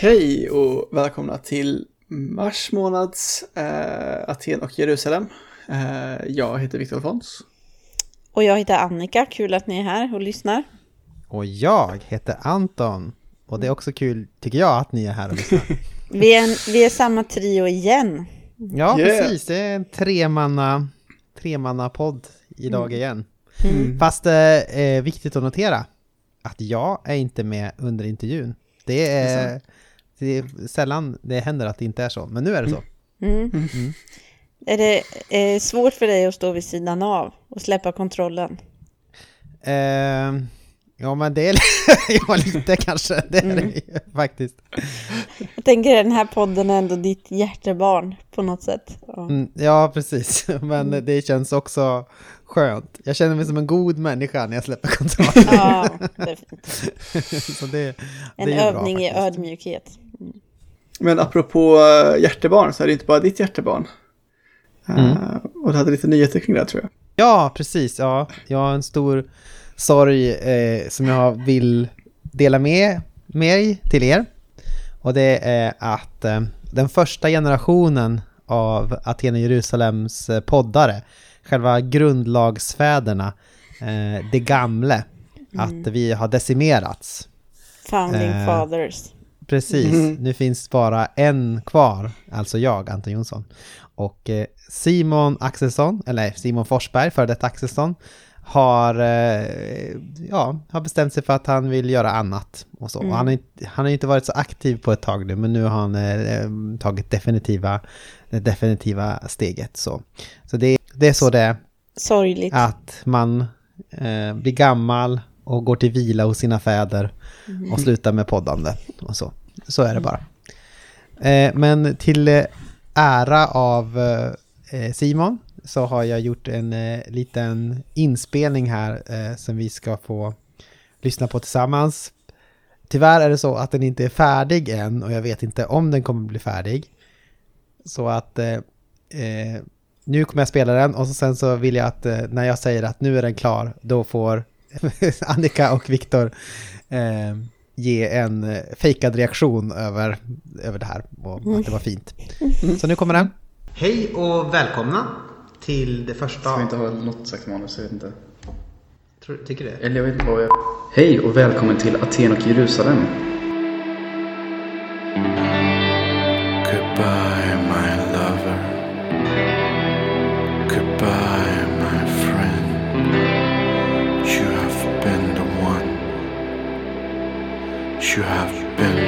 Hej och välkomna till mars månads eh, Aten och Jerusalem. Eh, jag heter Viktor Fons. Och jag heter Annika, kul att ni är här och lyssnar. Och jag heter Anton. Och det är också kul, tycker jag, att ni är här och lyssnar. vi, är en, vi är samma trio igen. Ja, yeah. precis. Det är en tremanna, tremanna podd idag mm. igen. Mm. Fast det eh, är viktigt att notera att jag är inte med under intervjun. Det är, det är sällan det händer att det inte är så, men nu är det så. Mm. mm. Mm. Är det är svårt för dig att stå vid sidan av och släppa kontrollen? Uh, ja, men det är ja, lite kanske, det är mm. det faktiskt. Jag tänker den här podden är ändå ditt hjärtebarn på något sätt. Ja, mm, ja precis, men mm. det känns också skönt. Jag känner mig som en god människa när jag släpper kontrollen. Ja, det är fint. Så det, en det övning bra, i ödmjukhet. Mm. Men apropå eh, hjärtebarn så är det inte bara ditt hjärtebarn. Mm. Uh, och du hade lite nyheter kring det tror jag. Ja, precis. Ja, jag har en stor sorg eh, som jag vill dela med mig till er. Och det är att eh, den första generationen av Aten och Jerusalems eh, poddare, själva grundlagsfäderna, eh, det gamle, mm. att vi har decimerats. Founding eh, fathers. Precis, mm. nu finns bara en kvar, alltså jag, Anton Jonsson. Och eh, Simon Axelsson, eller Simon Forsberg, före detta Axelsson, har, eh, ja, har bestämt sig för att han vill göra annat. Och så. Mm. Han, har, han har inte varit så aktiv på ett tag nu, men nu har han eh, tagit definitiva, det definitiva steget. Så, så det, det är så det är. Sorgligt. Att man eh, blir gammal och går till vila hos sina fäder mm. och slutar med poddande. Och så. så är det bara. Eh, men till eh, ära av eh, Simon så har jag gjort en eh, liten inspelning här eh, som vi ska få lyssna på tillsammans. Tyvärr är det så att den inte är färdig än och jag vet inte om den kommer bli färdig. Så att eh, eh nu kommer jag spela den och så sen så vill jag att eh, när jag säger att nu är den klar, då får Annika och Viktor eh, ge en fejkad reaktion över, över det här och att det var fint. Så nu kommer den. Hej och välkomna till det första... Ska vi inte ha något sagt manus? Jag vet inte. Tror, tycker du det? Eller jag vet inte vad jag... Hej och välkommen till Aten och Jerusalem. Goodbye You have been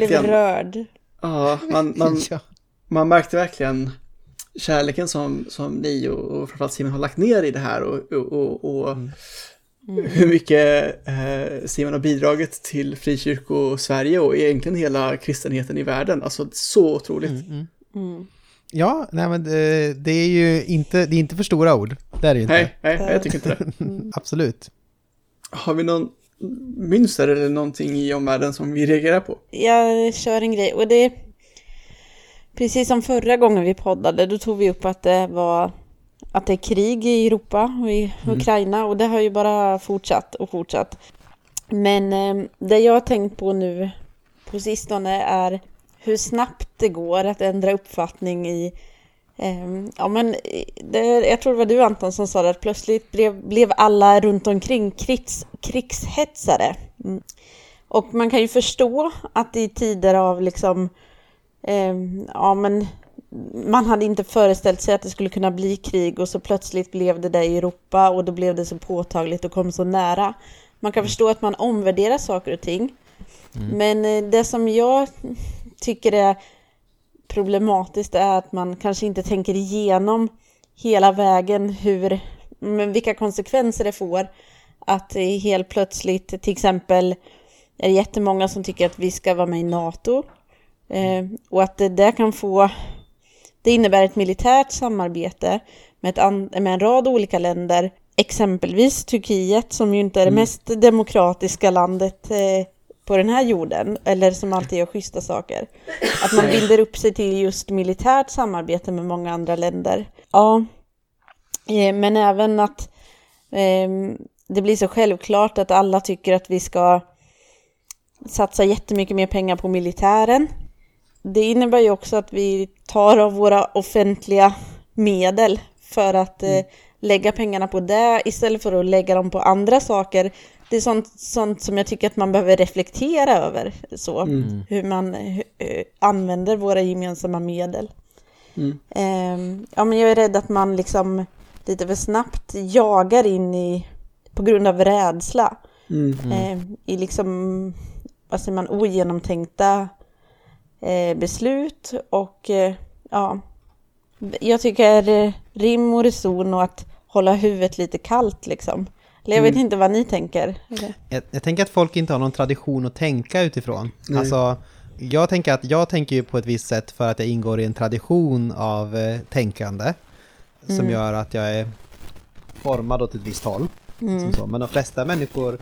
verkligen. blev rörd. Ja, man, man, ja. man märkte verkligen kärleken som, som ni och, och framförallt Simon har lagt ner i det här och, och, och mm. hur mycket eh, Simon har bidragit till frikyrko-Sverige och egentligen hela kristenheten i världen. Alltså så otroligt. Mm, mm. mm. Ja, nej men det, det, är ju inte, det är inte för stora ord. Det är det ju inte. Nej, nej jag tycker inte det. Absolut. Har vi någon mönster eller någonting i omvärlden som vi reagerar på? Jag kör en grej och det Precis som förra gången vi poddade, då tog vi upp att det var att det är krig i Europa och i mm. Ukraina och det har ju bara fortsatt och fortsatt. Men eh, det jag har tänkt på nu på sistone är hur snabbt det går att ändra uppfattning i Ja men det, jag tror det var du Anton som sa det att plötsligt blev, blev alla runt omkring krigs, krigshetsare. Mm. Och man kan ju förstå att i tider av liksom eh, Ja men man hade inte föreställt sig att det skulle kunna bli krig och så plötsligt blev det det i Europa och då blev det så påtagligt och kom så nära. Man kan mm. förstå att man omvärderar saker och ting. Mm. Men eh, det som jag tycker är problematiskt är att man kanske inte tänker igenom hela vägen hur, men vilka konsekvenser det får att helt plötsligt till exempel är det jättemånga som tycker att vi ska vara med i NATO eh, och att det där kan få det innebär ett militärt samarbete med, ett med en rad olika länder, exempelvis Turkiet som ju inte är det mm. mest demokratiska landet eh, på den här jorden, eller som alltid gör schyssta saker. Att man binder upp sig till just militärt samarbete med många andra länder. Ja, eh, men även att eh, det blir så självklart att alla tycker att vi ska satsa jättemycket mer pengar på militären. Det innebär ju också att vi tar av våra offentliga medel för att mm. eh, lägga pengarna på det istället för att lägga dem på andra saker. Det är sånt, sånt som jag tycker att man behöver reflektera över, så, mm. hur man hur, eh, använder våra gemensamma medel. Mm. Eh, ja, men jag är rädd att man liksom lite för snabbt jagar in i, på grund av rädsla, mm. eh, i liksom, vad säger man, ogenomtänkta eh, beslut och eh, ja, jag tycker eh, rim och reson och att hålla huvudet lite kallt liksom. Eller jag vet mm. inte vad ni tänker. Jag, jag, tänker att folk inte har någon tradition att tänka utifrån. Nej. Alltså, jag tänker att jag tänker ju på ett visst sätt för att jag ingår i en tradition av eh, tänkande. Som mm. gör att jag är formad åt ett visst håll. Mm. Men de flesta människor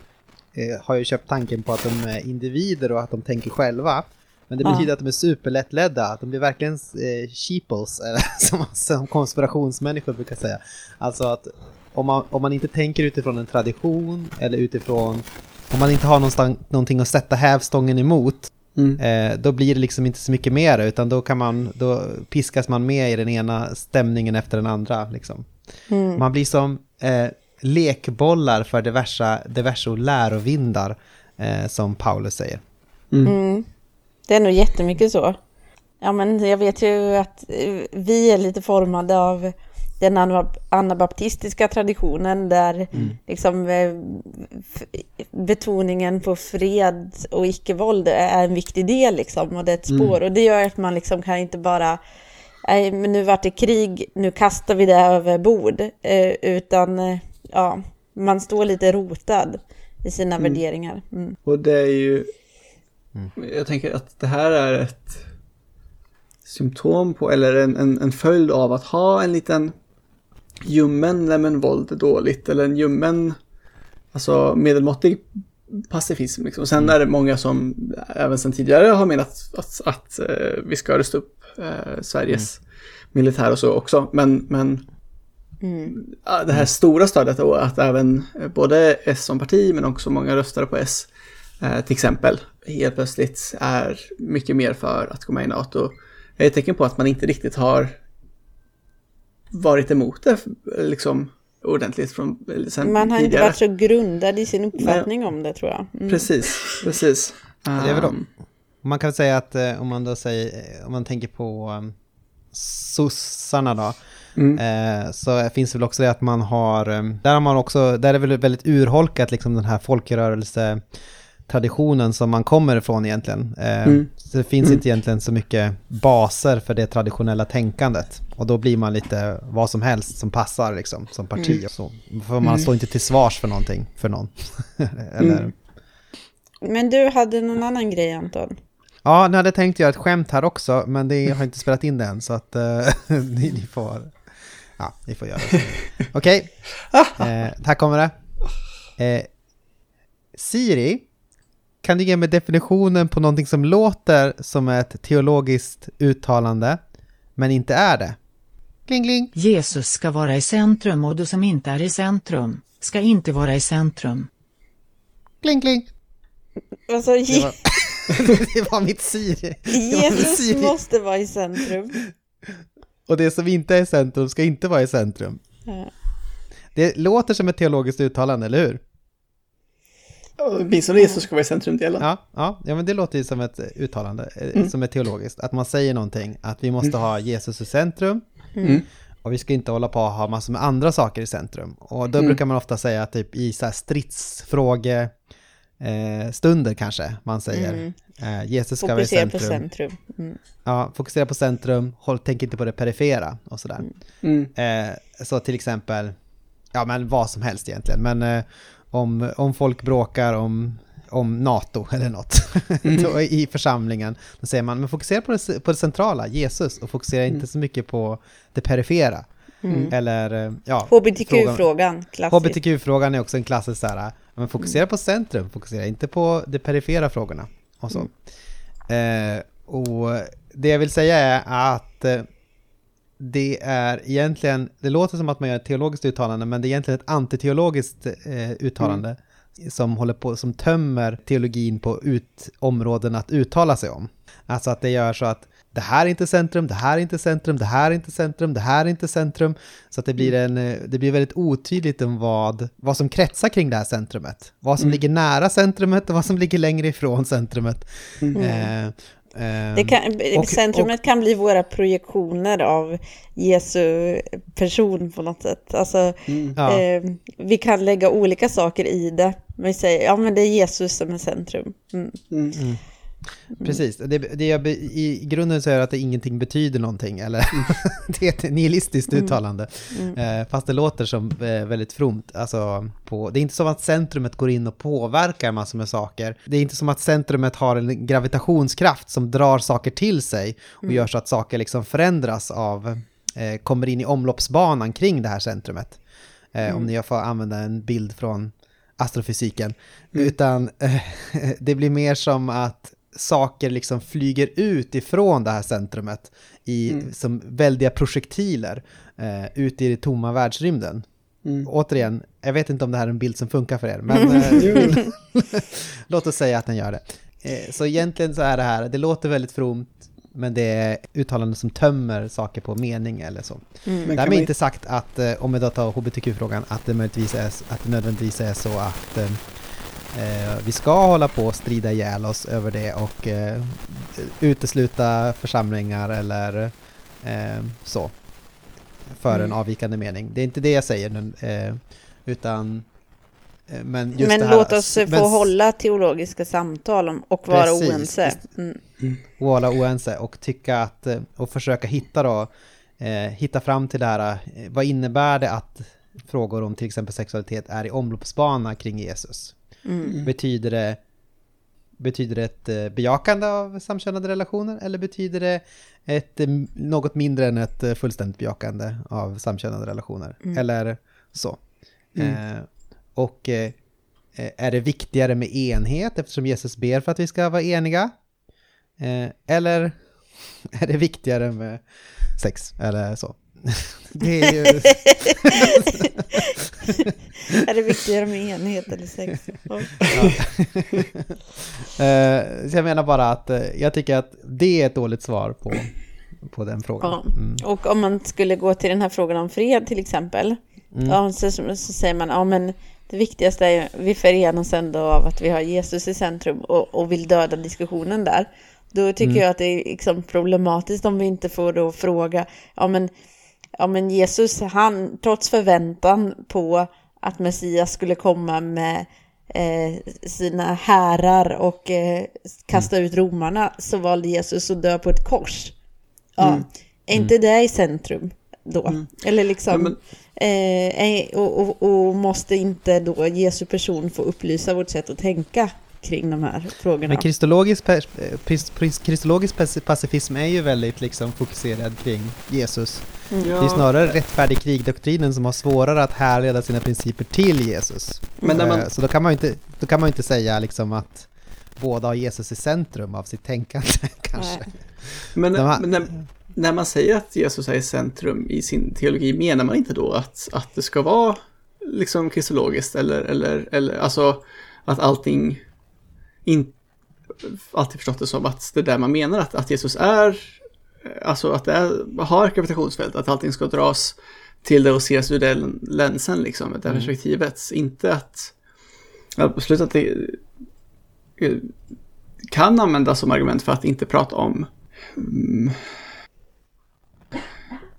eh, har ju köpt tanken på att de är individer och att de tänker själva. Men det betyder ja. att de är superlättledda, de blir verkligen eh, sheeples, som, som konspirationsmänniskor brukar säga. Alltså att om man, om man inte tänker utifrån en tradition eller utifrån, om man inte har någonting att sätta hävstången emot, mm. eh, då blir det liksom inte så mycket mer, utan då kan man, då piskas man med i den ena stämningen efter den andra. Liksom. Mm. Man blir som eh, lekbollar för diverse, diverse lärovindar, eh, som Paulus säger. Mm. mm. Det är nog jättemycket så. Ja, men jag vet ju att eh, vi är lite formade av den anabaptistiska traditionen där mm. liksom eh, betoningen på fred och icke-våld är en viktig del liksom och det är ett spår mm. och det gör att man liksom kan inte bara nej men nu vart det krig, nu kastar vi det över bord eh, utan ja, man står lite rotad i sina mm. värderingar. Mm. Och det är ju Mm. Jag tänker att det här är ett symptom på, eller en, en, en följd av att ha en liten ljummen, nej men våld är dåligt, eller en ljummen, alltså medelmåttig pacifism. Liksom. Sen mm. är det många som även sedan tidigare har menat att, att, att uh, vi ska rösta upp uh, Sveriges mm. militär och så också. Men, men mm. det här stora stödet då, att även både S som parti men också många röstare på S uh, till exempel helt plötsligt är mycket mer för att gå med i NATO är ett tecken på att man inte riktigt har varit emot det liksom ordentligt från sen Man har tidigare. inte varit så grundad i sin uppfattning Nej. om det tror jag. Mm. Precis, precis. Um, det är väl um, man kan säga att eh, om man då säger, eh, om man tänker på um, sossarna då, Mm. Eh, så finns det väl också det att man har, där har man också, där är det väl väldigt urholkat liksom den här folkrörelse traditionen som man kommer ifrån egentligen. Eh, mm. Så det finns mm. inte egentligen så mycket baser för det traditionella tänkandet. Och då blir man lite vad som helst som passar liksom, som parti. Mm. Så, för man mm. står inte till svars för någonting, för någon. Eller... Mm. Men du hade någon annan grej Anton? Ja, nu hade tänkt göra ett skämt här också, men det har inte spelat in det än, så att uh, ni, ni, får... Ja, ni får göra det. Okej, okay. eh, här kommer det. Eh, Siri kan du ge mig definitionen på någonting som låter som ett teologiskt uttalande, men inte är det? Kling, kling. Jesus ska vara i centrum och du som inte är i centrum ska inte vara i centrum. Kling, kling. Alltså, Det var, det var mitt Siri. Var mitt Jesus Siri. måste vara i centrum. Och det som inte är i centrum ska inte vara i centrum. Ja. Det låter som ett teologiskt uttalande, eller hur? Åtminstone Jesus ska vara i centrumdelen. Ja, ja, ja men det låter ju som ett uttalande, eh, som är teologiskt. Att man säger någonting, att vi måste ha Jesus i centrum. Mm. Och vi ska inte hålla på och ha massor med andra saker i centrum. Och då Mm. brukar man ofta säga typ i så här stridsfråge eh, stunder kanske man säger. Mm. Eh, Jesus ska vara i Fokusera centrum. på centrum. Mm. Ja, fokusera på centrum, håll, tänk inte på det perifera och sådär. Mm. Eh, så till exempel, ja men vad som helst egentligen, men eh, om, om folk bråkar om, om NATO eller något då, i församlingen, då säger man men fokusera på det, på det centrala, Jesus, och fokusera inte så mycket på det perifera. Eller, eh, ja. frågan- HBTQ-frågan. HBTQ-frågan är också en klassisk så här, men fokusera på centrum, fokusera inte på de perifera frågorna. Och, så. Eh, och det jag vill säga är att eh, det är egentligen, det låter som att man gör ett teologiskt uttalande, men det är egentligen ett antiteologiskt eh, uttalande som håller på, som tömmer teologin på ut, områden att uttala sig om. Alltså att det gör så att det här är inte centrum, det här är inte centrum, det här är inte centrum, det här är inte centrum. Så att det blir, en, eh, det blir väldigt otydligt om vad, vad som kretsar kring det här centrumet. Vad som ligger nära centrumet och vad som ligger längre ifrån centrumet. Eh, eh, Det kan, och- centrumet kan bli våra projektioner av Jesu person på något sätt. Alltså, Ja. eh, vi kan lägga olika saker i det. Men vi säger, ja men det är Jesus som är centrum. Mm. Mm. Precis, det, det jag, i grunden så är det att det ingenting betyder någonting, eller det är ett nihilistiskt uttalande. Eh, fast det låter som eh, väldigt fromt. Alltså, på, det är inte som att centrumet går in och påverkar massor med saker. Det är inte som att centrumet har en gravitationskraft som drar saker till sig och gör så att saker liksom förändras av, eh, kommer in i omloppsbanan kring det här centrumet. Eh, Om ni får använda en bild från astrofysiken. Utan eh, det blir mer som att saker liksom flyger ut ifrån det här centrumet i, som väldiga projektiler eh, ut i det tomma världsrymden. Mm. Återigen, jag vet inte om det här är en bild som funkar för er, men eh, låt oss säga att den gör det. Eh, så egentligen så är det här, det låter väldigt fromt, men det är uttalanden som tömmer saker på mening eller så. Kan Därmed inte sagt att, eh, om vi då tar hbtq-frågan, att det möjligtvis är, att det nödvändigtvis är så att eh, vi ska hålla på och strida ihjäl oss över det och eh, utesluta församlingar eller eh, så för en Mm. avvikande mening. Det är inte det jag säger, eh, utan eh, men Men här, låt oss få men- hålla teologiska samtal om, och vara Precis. oense. Mm. och vara oense och tycka att, eh, och försöka hitta då, eh, hitta fram till det här, eh, vad innebär det att frågor om till exempel sexualitet är i omloppsbana kring Jesus? Mm. Betyder det Betyder det ett eh, bejakande av samkönade relationer eller betyder det ett, eh, något mindre än ett eh, fullständigt bejakande av samkönade relationer? Eller så. Eh, och eh, är det viktigare med enhet eftersom Jesus ber för att vi ska vara eniga? Eh, eller är det viktigare med sex eller så? Det är ju... Är det viktigare med enhet eller sex? Ja. Eh, så jag menar bara att eh, jag tycker att det är ett dåligt svar på, på den frågan. Ja. Mm. Och om man skulle gå till den här frågan om fred till exempel. Mm. Ja, så, så säger man, ja men det viktigaste är vi förenas ändå av att vi har Jesus i centrum och, och vill döda diskussionen där. Då tycker Mm. jag att det är liksom problematiskt om vi inte får då fråga, ja men, ja men Jesus, han, trots förväntan på att Messias skulle komma med eh, sina härar och eh, kasta ut romarna, så valde Jesus att dö på ett kors. Ja, är inte det i centrum då? Eller liksom, Ja, men- eh, och, och, och måste inte då Jesu person få upplysa vårt sätt att tänka kring de här frågorna? Men kristologisk, eh, kristologisk paci- pacifism är ju väldigt liksom fokuserad kring Jesus. Det är snarare rättfärdig krigdoktrinen som har svårare att härleda sina principer till Jesus. Men när man- Eh, Så då kan man ju inte, då kan man ju inte säga liksom att båda har Jesus i centrum av sitt tänkande kanske. Men, De här- men när, när man säger att Jesus är i centrum i sin teologi, menar man inte då att, att det ska vara liksom kristologiskt eller, eller, eller alltså att allting, in, alltid förstått det som att det är där man menar att, att Jesus är, alltså att det är, har gravitationsfält, att allting ska dras till det och ses ur den länsen liksom, det mm. perspektivet. Inte att, absolut att det kan användas som argument för att inte prata om mm,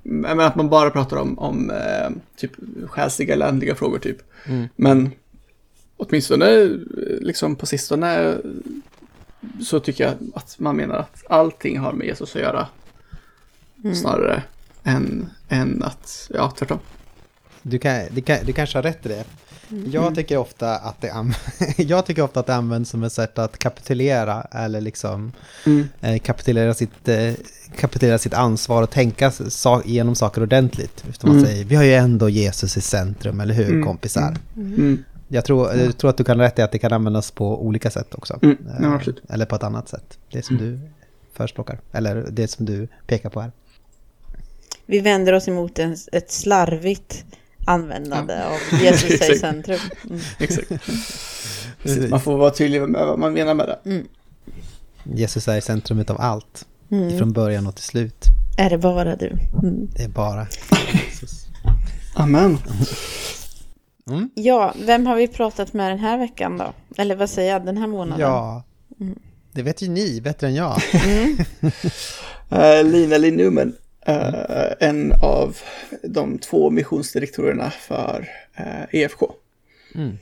men att man bara pratar om, om eh, typ själsliga eller andliga frågor typ. Mm. Men åtminstone liksom på sistone så tycker jag att man menar att allting har med Jesus att göra. Mm. Snarare än, än att, ja tvärtom. Du, kan, du, kan, du kanske har rätt i det. Mm. Jag, tycker ofta att det jag tycker ofta att det används som ett sätt att kapitulera eller liksom mm. eh, kapitulera, sitt, eh, kapitulera sitt ansvar och tänka sa igenom saker ordentligt. Efter man mm. säger, vi har ju ändå Jesus i centrum, eller hur mm. kompisar? Mm. Mm. Jag tror, jag tror att du kan rätt i att det kan användas på olika sätt också. Ja, eh, eller på ett annat sätt. Det som du förespråkar. Eller det som du pekar på här. Vi vänder oss emot en, ett slarvigt användande ja. av Jesus i centrum. Mm. Exakt. Man får vara tydlig med vad man menar med det. Mm. Jesus är i centrum av allt. Mm. Från början och till slut. Är det bara du? Mm. Det är bara Jesus. Amen. Mm. Ja, vem har vi pratat med den här veckan då? Eller vad säger jag, den här månaden? Ja, mm. det vet ju ni bättre än jag. uh, Lina Linnumen Uh, en av de två missionsdirektorerna för uh, eh, EFK. Mm.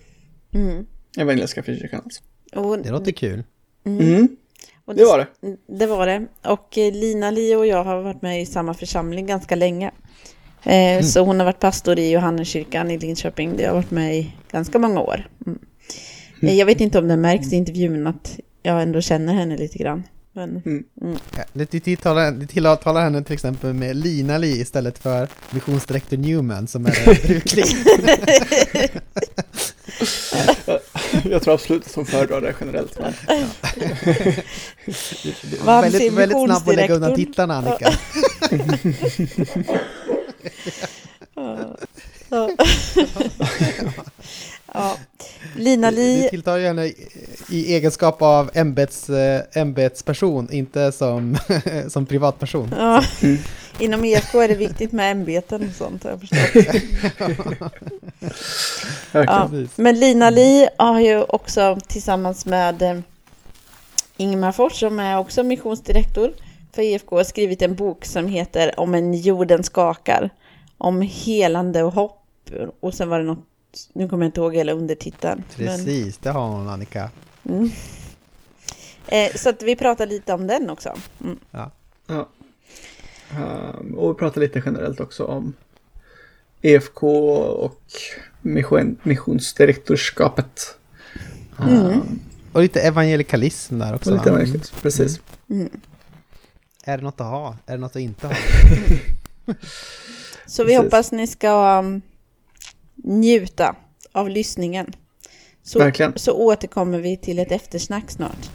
Mm. Evangeliska frikyrkan alltså. Och, det låter kul. Mm. mm. Det, det, var det. Det var det. Och eh, Lina Li och jag har varit med i samma församling ganska länge. Eh, så hon har varit pastor i Johanneskyrkan i Linköping. Det har varit med i ganska många år. Mm. Jag vet inte om det märks i intervjun att jag ändå känner henne lite grann. Men, mm. Mm. Ja, det tilltalar henne till exempel med Lina Li istället för visionsdirektor Newman som är brukligt. jag tror absolut att hon föredrar det generellt. Men... Ja. väldigt, väldigt snabb att lägga undan titlarna Annika. ja. Lina Li... Det tilltar ju henne i egenskap av ämbets, äh, ämbetsperson, inte som, som privatperson. Ja. Inom EK är det viktigt med ämbeten och sånt, har jag förstått. ja. Men Lina Li har ju också tillsammans med eh, Ingmar Fors, som är också missionsdirektor för EFK, skrivit en bok som heter Om en jorden skakar. Om helande och hopp. Och sen var det något nu kommer jag inte ihåg hela undertiteln. Precis, men... det har hon Annika. Mm. Eh, så att vi pratar lite om den också. Mm. Ja. ja. Um, och vi pratar lite generellt också om EFK och mission, missionsdirektorskapet. Mm. Um, och lite evangelikalism där också. Och lite evangelikalism, precis. Mm. Är det något att ha? Är det något att inte ha? Så vi hoppas ni ska um, njuta av lyssningen. Så, Verkligen. så återkommer vi till ett eftersnack snart.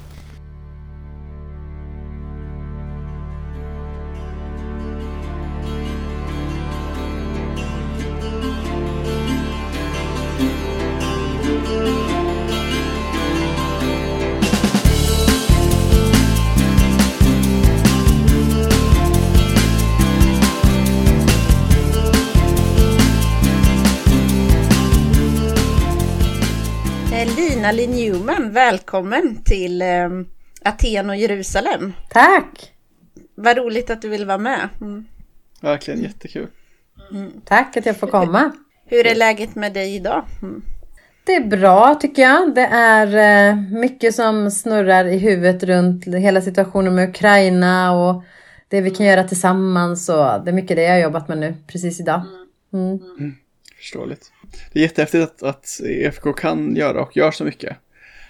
Newman, välkommen till eh, Aten och Jerusalem. Tack! Vad roligt att du vill vara med. Mm. Verkligen jättekul. Mm. Tack att jag får komma. Hur är läget med dig idag? Mm. Det är bra tycker jag. Det är eh, mycket som snurrar i huvudet runt hela situationen med Ukraina och det vi kan göra tillsammans. Och det är mycket det jag har jobbat med nu precis idag. Mm. Mm. Förståeligt det är jättehäftigt att, att EFK kan göra och gör så mycket.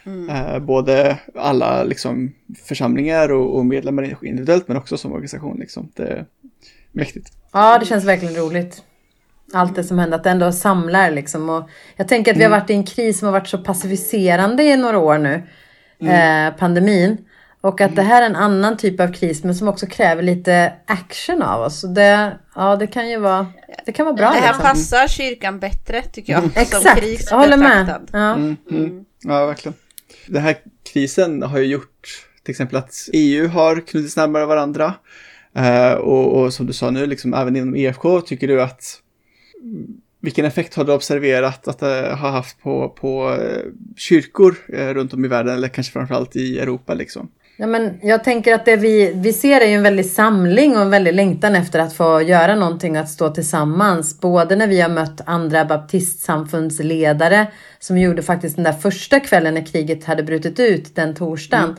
Mm. Eh, både alla liksom, församlingar och, och, medlemmar individuellt men också som organisation. Liksom. Det är mäktigt. Ja, det känns verkligen roligt. Allt det som händer, att det ändå samlar liksom. Och jag tänker att vi har mm. varit i en kris som har varit så pacificerande i några år nu. Mm. Eh, pandemin. Och att det här är en annan typ av kris men som också kräver lite action av oss. Så det, ja, det kan ju vara, det kan vara bra. Det här liksom. passar kyrkan bättre tycker jag. Som Exakt, kris jag håller med. Ja. Mm, mm. Ja, verkligen. Den här krisen har ju gjort till exempel att EU har knutits närmare varandra. Eh, och, och som du sa nu, liksom, även inom EFK, tycker du att mm, vilken effekt har du observerat att det har haft på, på eh, kyrkor eh, runt om i världen eller kanske framförallt i Europa liksom? Ja, men jag tänker att det vi, vi ser är ju en väldig samling och en väldig längtan efter att få göra någonting, att stå tillsammans. Både när vi har mött andra baptistsamfundsledare som gjorde faktiskt den där första kvällen när kriget hade brutit ut den torsdagen. Mm.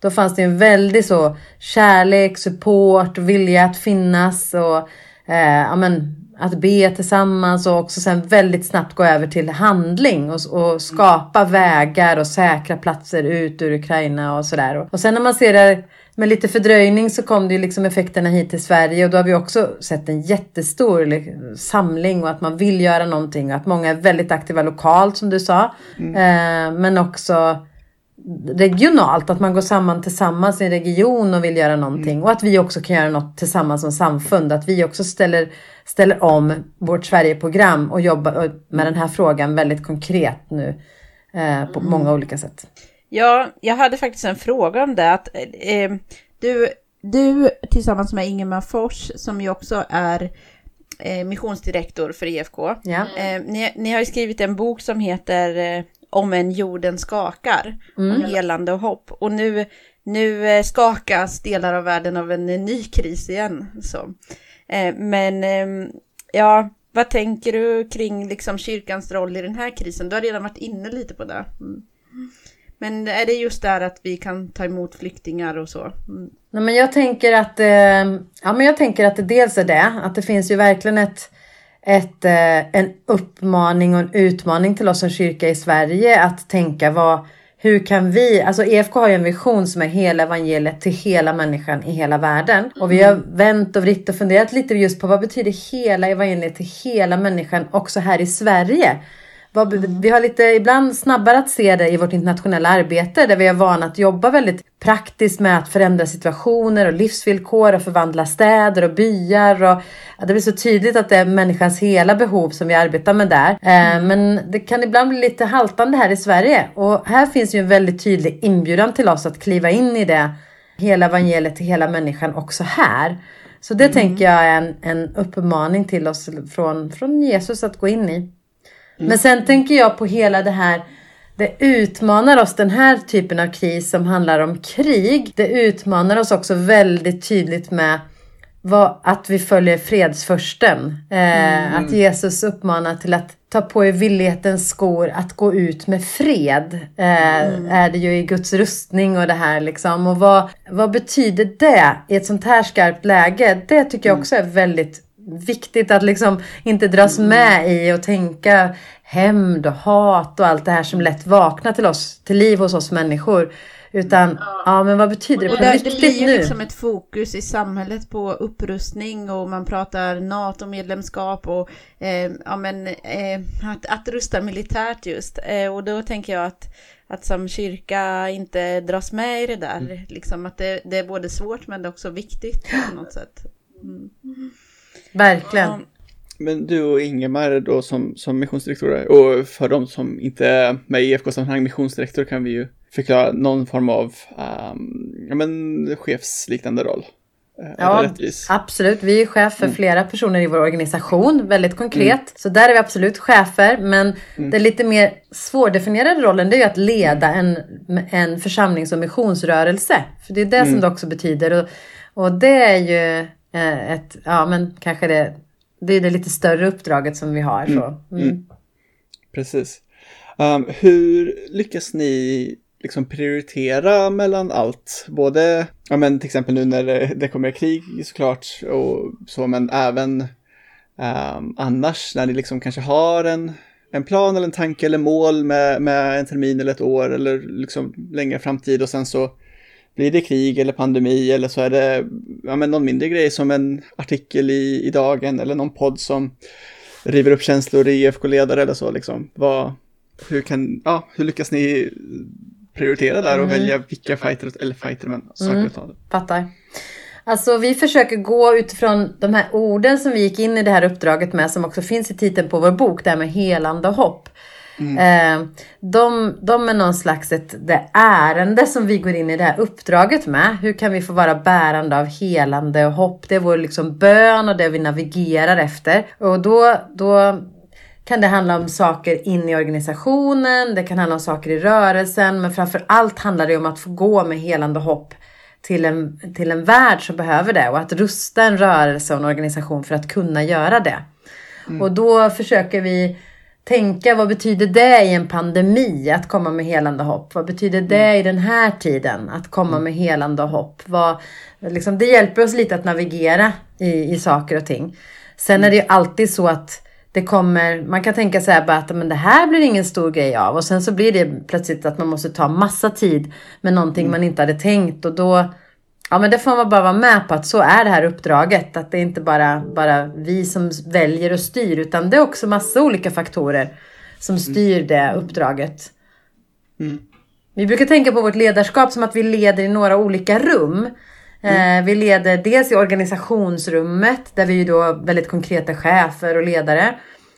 Då fanns det en väldig så kärlek, support, vilja att finnas och eh, ja, men, att be tillsammans och också sen väldigt snabbt gå över till handling och, och skapa vägar och säkra platser ut ur Ukraina och sådär. Och, och sen när man ser det med lite fördröjning så kom det ju liksom effekterna hit till Sverige och då har vi också sett en jättestor samling och att man vill göra någonting och att många är väldigt aktiva lokalt som du sa. Eh, men också regionalt, att man går samman tillsammans i en region och vill göra någonting. Och att vi också kan göra något tillsammans som samfund. Att vi också ställer, ställer om vårt Sverigeprogram och jobbar med den här frågan väldigt konkret nu. Eh, på många olika sätt. Ja, jag hade faktiskt en fråga om det. Att, eh, du, du tillsammans med Ingemar Fors som ju också är eh, missionsdirektor för EFK. Ja. Eh, ni, ni har skrivit en bok som heter eh, Om en jorden skakar. Om helande och hopp. Och nu, nu skakas delar av världen av en ny kris igen. Så. Eh, men ehm, ja, vad tänker du kring liksom, kyrkans roll i den här krisen? Du har redan varit inne lite på det. Mm. Men är det just där att vi kan ta emot flyktingar och så? Mm. Nej, men jag tänker att, ehm, ja, men jag tänker att det dels är det, att det finns ju verkligen ett, ett, eh, en uppmaning och en utmaning till oss som kyrka i Sverige att tänka vad, hur kan vi, alltså EFK har ju en vision som är hela evangeliet till hela människan i hela världen. Och vi har vänt och vritt och funderat lite just på vad betyder hela evangeliet till hela människan också här i Sverige. Vad, vi har lite ibland snabbare att se det i vårt internationella arbete där vi är vana att jobba väldigt praktiskt med att förändra situationer och livsvillkor och förvandla städer och byar. Och, det blir så tydligt att det är människans hela behov som vi arbetar med där. Eh, men det kan ibland bli lite haltande här i Sverige och här finns ju en väldigt tydlig inbjudan till oss att kliva in i det hela evangeliet till hela människan också här. Så det tänker jag är en, en uppmaning till oss från, från Jesus att gå in i. Men sen tänker jag på hela det här det utmanar oss, den här typen av kris som handlar om krig. Det utmanar oss också väldigt tydligt med vad, att vi följer fredsförsten. Eh, Att Jesus uppmanar till att ta på er villighetens skor att gå ut med fred. Eh, Är det ju i Guds rustning och det här liksom. Och vad, vad betyder det i ett sånt här skarpt läge? Det tycker jag också är väldigt viktigt att liksom inte dras med i och tänka hämnd och hat och allt det här som lätt vaknar till oss, till liv hos oss människor. Utan, ja, men vad betyder det på det, det riktigt blir ju nu? liksom ett fokus i samhället på upprustning och man pratar NATO-medlemskap och eh, ja, men, eh, att, att rusta militärt just. Eh, och då tänker jag att, att som kyrka inte dras med i det där. Mm. Liksom att det, det är både svårt men det är också viktigt på något sätt. Mm. Verkligen. Ja. Men du och Ingemar då som, som missionsdirektorer och för de som inte är med i IFK-sammanhang missionsdirektor kan vi ju förklara någon form av um, ja, men, chefsliknande roll. Eh, Ja, absolut. Vi är chef för Mm. flera personer i vår organisation, väldigt konkret. Så där är vi absolut chefer. Men Mm. den lite mer svårdefinierade rollen det är ju att leda en, en församlings och missionsrörelse. För det är det Mm. som det också betyder. Och, och det är ju ett, ja men kanske det, det är det lite större uppdraget som vi har. Så. Mm. Mm. Precis. Um, hur lyckas ni liksom prioritera mellan allt? Både, ja men till exempel nu när det, det kommer krig såklart och så, men även um, annars när ni liksom kanske har en, en plan eller en tanke eller mål med, med en termin eller ett år eller liksom längre framtid och sen så blir det krig eller pandemi eller så är det ja, men någon mindre grej som en artikel i, i dagen eller någon podd som river upp känslor i IFK-ledare eller så liksom. Vad, hur, kan, ja, hur lyckas ni prioritera där och mm. välja vilka fighter, eller fighter, men saker mm. att ta. Fattar. Alltså vi försöker gå utifrån de här orden som vi gick in i det här uppdraget med som också finns i titeln på vår bok, det här med helande hopp. Mm. Eh, de, de är någon slags ett, det ärende som vi går in i det här uppdraget med. Hur kan vi få vara bärande av helande och hopp? Det är vår liksom bön och det vi navigerar efter. Och då, då kan det handla om saker in i organisationen, det kan handla om saker i rörelsen, men framför allt handlar det om att få gå med helande hopp till en, till en värld som behöver det och att rusta en rörelse och en organisation för att kunna göra det. Mm. Och då försöker vi tänka vad betyder det i en pandemi att komma med helande hopp? Vad betyder det mm. i den här tiden att komma mm. med helande hopp? Vad, liksom, det hjälper oss lite att navigera i, i saker och ting. Sen är det ju alltid så att det kommer, man kan tänka sig att men det här blir ingen stor grej av och sen så blir det plötsligt att man måste ta massa tid med någonting mm. man inte hade tänkt och då Ja men det får man bara vara med på att så är det här uppdraget. Att det är inte bara, bara vi som väljer och styr utan det är också massa olika faktorer som mm. styr det uppdraget. Mm. Vi brukar tänka på vårt ledarskap som att vi leder i några olika rum. Mm. Eh, vi leder dels i organisationsrummet där vi är då väldigt konkreta chefer och ledare.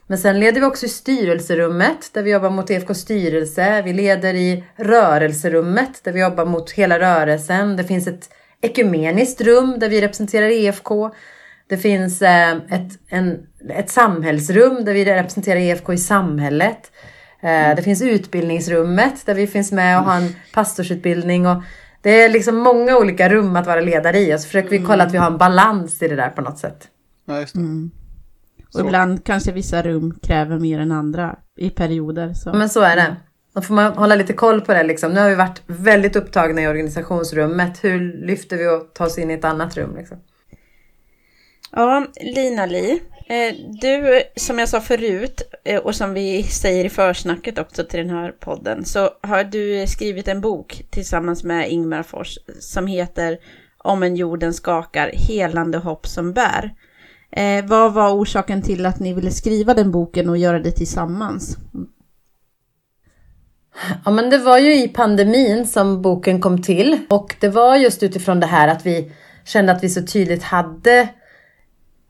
Men sen leder vi också i styrelserummet där vi jobbar mot EFK styrelse. Vi leder i rörelserummet där vi jobbar mot hela rörelsen. Det finns ett ekumeniskt rum där vi representerar EFK. Det finns eh, ett, en, ett samhällsrum där vi representerar EFK i samhället. Eh, det finns utbildningsrummet där vi finns med och har en pastorsutbildning. Och det är liksom många olika rum att vara ledare i och så försöker vi kolla att vi har en balans i det där på något sätt. Ja, just det. Mm. Och ibland kanske vissa rum kräver mer än andra i perioder. Så. Men så är det. Då får man hålla lite koll på det. Liksom. Nu har vi varit väldigt upptagna i organisationsrummet. Hur lyfter vi och tar oss in i ett annat rum? Liksom? Ja, Lina-Li. Eh, du, som jag sa förut eh, och som vi säger i försnacket också till den här podden så har du skrivit en bok tillsammans med Ingmar Fors som heter Om en jorden skakar, helande hopp som bär. Eh, vad var orsaken till att ni ville skriva den boken och göra det tillsammans? Ja men det var ju i pandemin som boken kom till och det var just utifrån det här att vi kände att vi så tydligt hade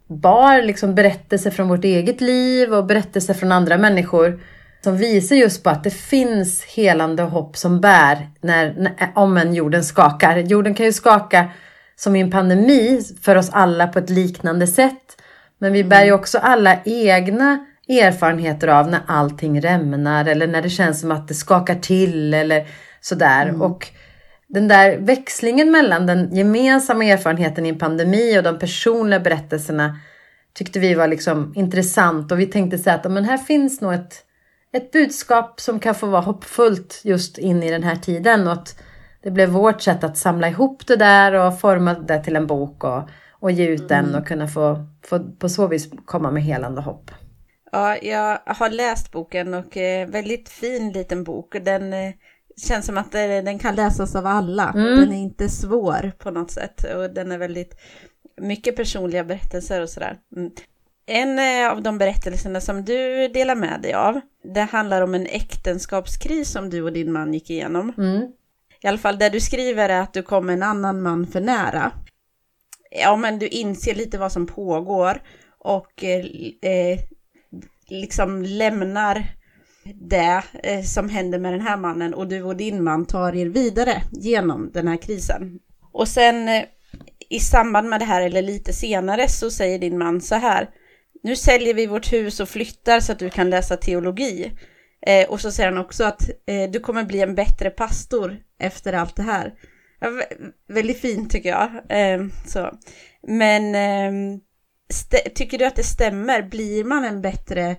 bar liksom berättelser från vårt eget liv och berättelser från andra människor som visar just på att det finns helande hopp som bär när, när, om en jorden skakar. Jorden kan ju skaka som i en pandemi för oss alla på ett liknande sätt. Men vi bär ju också alla egna erfarenheter av när allting rämnar eller när det känns som att det skakar till eller sådär. Mm. Och den där växlingen mellan den gemensamma erfarenheten i en pandemi och de personliga berättelserna tyckte vi var liksom intressant och vi tänkte så att men här finns nog ett, ett budskap som kan få vara hoppfullt just in i den här tiden och att det blev vårt sätt att samla ihop det där och forma det till en bok och, och ge ut den mm. och kunna få, få på så vis komma med helande hopp. Ja, jag har läst boken och eh, väldigt fin liten bok. Den eh, känns som att den kan läsas av alla. Mm. Den är inte svår på något sätt och den är väldigt mycket personliga berättelser och sådär. Mm. En eh, av de berättelserna som du delar med dig av, det handlar om en äktenskapskris som du och din man gick igenom. Mm. I alla fall det du skriver är att du kom en annan man för nära. Ja, men du inser lite vad som pågår och eh, liksom lämnar det eh, som händer med den här mannen och du och din man tar er vidare genom den här krisen. Och sen eh, i samband med det här eller lite senare så säger din man så här. Nu säljer vi vårt hus och flyttar så att du kan läsa teologi. Eh, och så säger han också att eh, du kommer bli en bättre pastor efter allt det här. Ja, väldigt fint tycker jag. Eh, så. Men ehm, tycker du att det stämmer? Blir man en bättre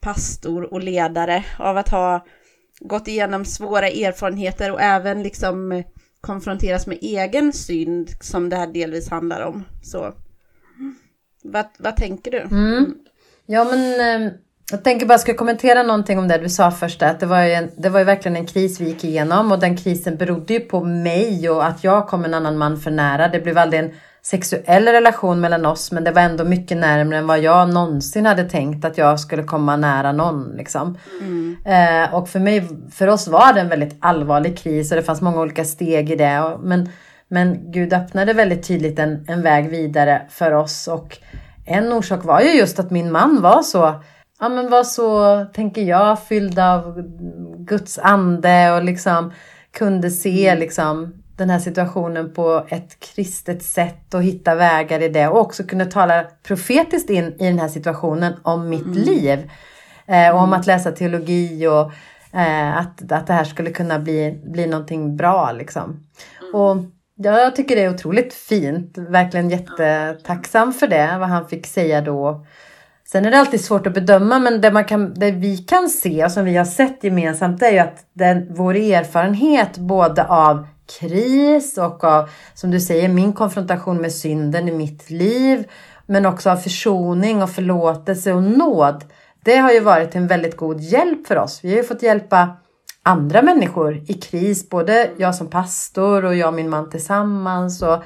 pastor och ledare av att ha gått igenom svåra erfarenheter och även liksom eh, konfronteras med egen synd som det här delvis handlar om. Så vad, vad tänker du? Mm. Ja men ehm, Jag tänker bara, ska jag kommentera någonting om det du sa först. Att det, var ju en, det var ju verkligen en kris vi gick igenom och den krisen berodde ju på mig och att jag kom en annan man för nära. Det blev aldrig en sexuell relation mellan oss men det var ändå mycket närmare än vad jag någonsin hade tänkt att jag skulle komma nära någon. Liksom. Mm. Eh, och för, mig, för oss var det en väldigt allvarlig kris och det fanns många olika steg i det. Och, men, men Gud öppnade väldigt tydligt en, en väg vidare för oss. Och en orsak var ju just att min man var så ja, men var så, tänker jag, fylld av Guds ande och liksom kunde se mm. liksom den här situationen på ett kristet sätt och hitta vägar i det och också kunna tala profetiskt in i den här situationen om mitt mm. liv. Eh, och om mm. att läsa teologi och eh, att, att det här skulle kunna bli, bli någonting bra liksom. Mm. Och jag tycker det är otroligt fint, verkligen jättetacksam för det, vad han fick säga då. Sen är det alltid svårt att bedöma men det, man kan, det vi kan se och som vi har sett gemensamt är ju att den, vår erfarenhet både av kris och av, som du säger, min konfrontation med synden i mitt liv. Men också av försoning och förlåtelse och nåd. Det har ju varit en väldigt god hjälp för oss. Vi har ju fått hjälpa andra människor i kris, både jag som pastor och jag och min man tillsammans. Och,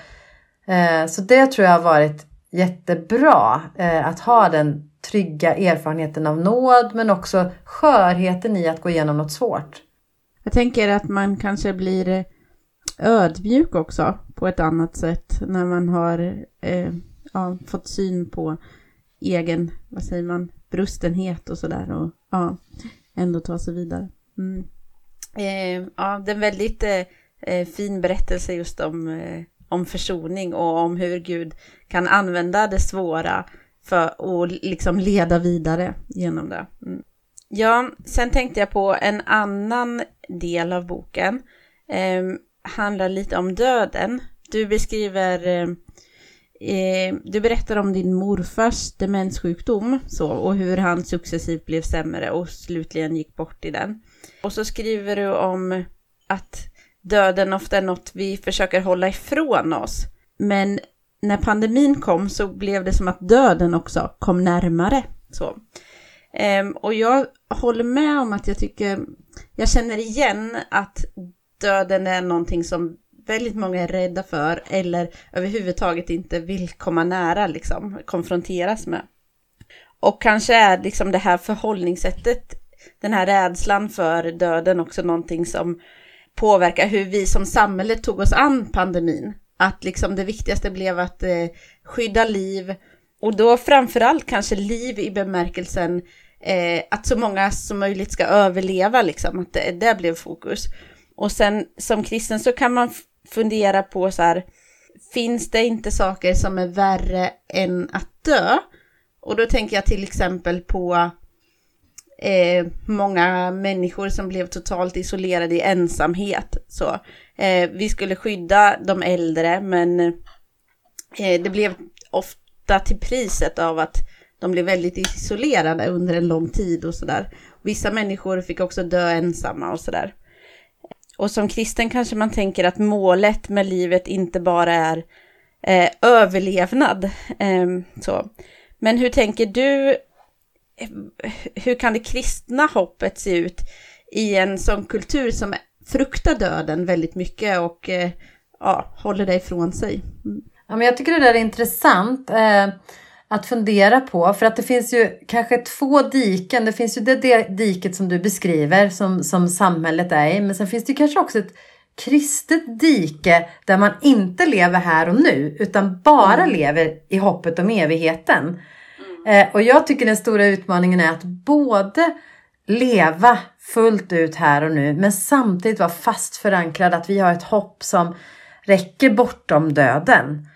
eh, så det tror jag har varit jättebra eh, att ha den trygga erfarenheten av nåd men också skörheten i att gå igenom något svårt. Jag tänker att man kanske blir ödmjuk också på ett annat sätt när man har eh, ja, fått syn på egen, vad säger man, brustenhet och sådär och ja, ändå ta sig vidare. Mm. Eh, ja, det är en väldigt eh, eh fin berättelse just om, eh, om försoning och om hur Gud kan använda det svåra för att liksom leda vidare genom det. Mm. Ja, sen tänkte jag på en annan del av boken. Ehm, Handlar lite om döden. Du beskriver, eh, eh, du berättar om din morfars demenssjukdom så, och hur han successivt blev sämre och slutligen gick bort i den. Och så skriver du om att döden ofta är något vi försöker hålla ifrån oss. Men när pandemin kom så blev det som att döden också kom närmare. Så. Um, och jag håller med om att jag tycker, jag känner igen att döden är någonting som väldigt många är rädda för eller överhuvudtaget inte vill komma nära, liksom, konfronteras med. Och kanske är liksom det här förhållningssättet, den här rädslan för döden också någonting som påverkar hur vi som samhälle tog oss an pandemin. Att liksom det viktigaste blev att eh, skydda liv och då framförallt kanske liv i bemärkelsen eh, att så många som möjligt ska överleva, liksom, att det, det blev fokus. Och sen som kristen så kan man fundera på så här, finns det inte saker som är värre än att dö? Och då tänker jag till exempel på eh, många människor som blev totalt isolerade i ensamhet. Så, eh, vi skulle skydda de äldre men eh, det blev ofta till priset av att de blev väldigt isolerade under en lång tid och sådär. Vissa människor fick också dö ensamma och sådär. Och som kristen kanske man tänker att målet med livet inte bara är eh, överlevnad. Eh, så. Men hur tänker du, hur kan det kristna hoppet se ut i en sån kultur som fruktar döden väldigt mycket och eh, ja, håller det ifrån sig? Mm. Ja, men jag tycker det där är intressant. Eh, att fundera på. För att det finns ju kanske två diken. Det finns ju det diket som du beskriver som, som samhället är i. Men sen finns det kanske också ett kristet dike där man inte lever här och nu utan bara mm. lever i hoppet om evigheten. Mm. Eh, och jag tycker den stora utmaningen är att både leva fullt ut här och nu men samtidigt vara fast förankrad att vi har ett hopp som räcker bortom döden.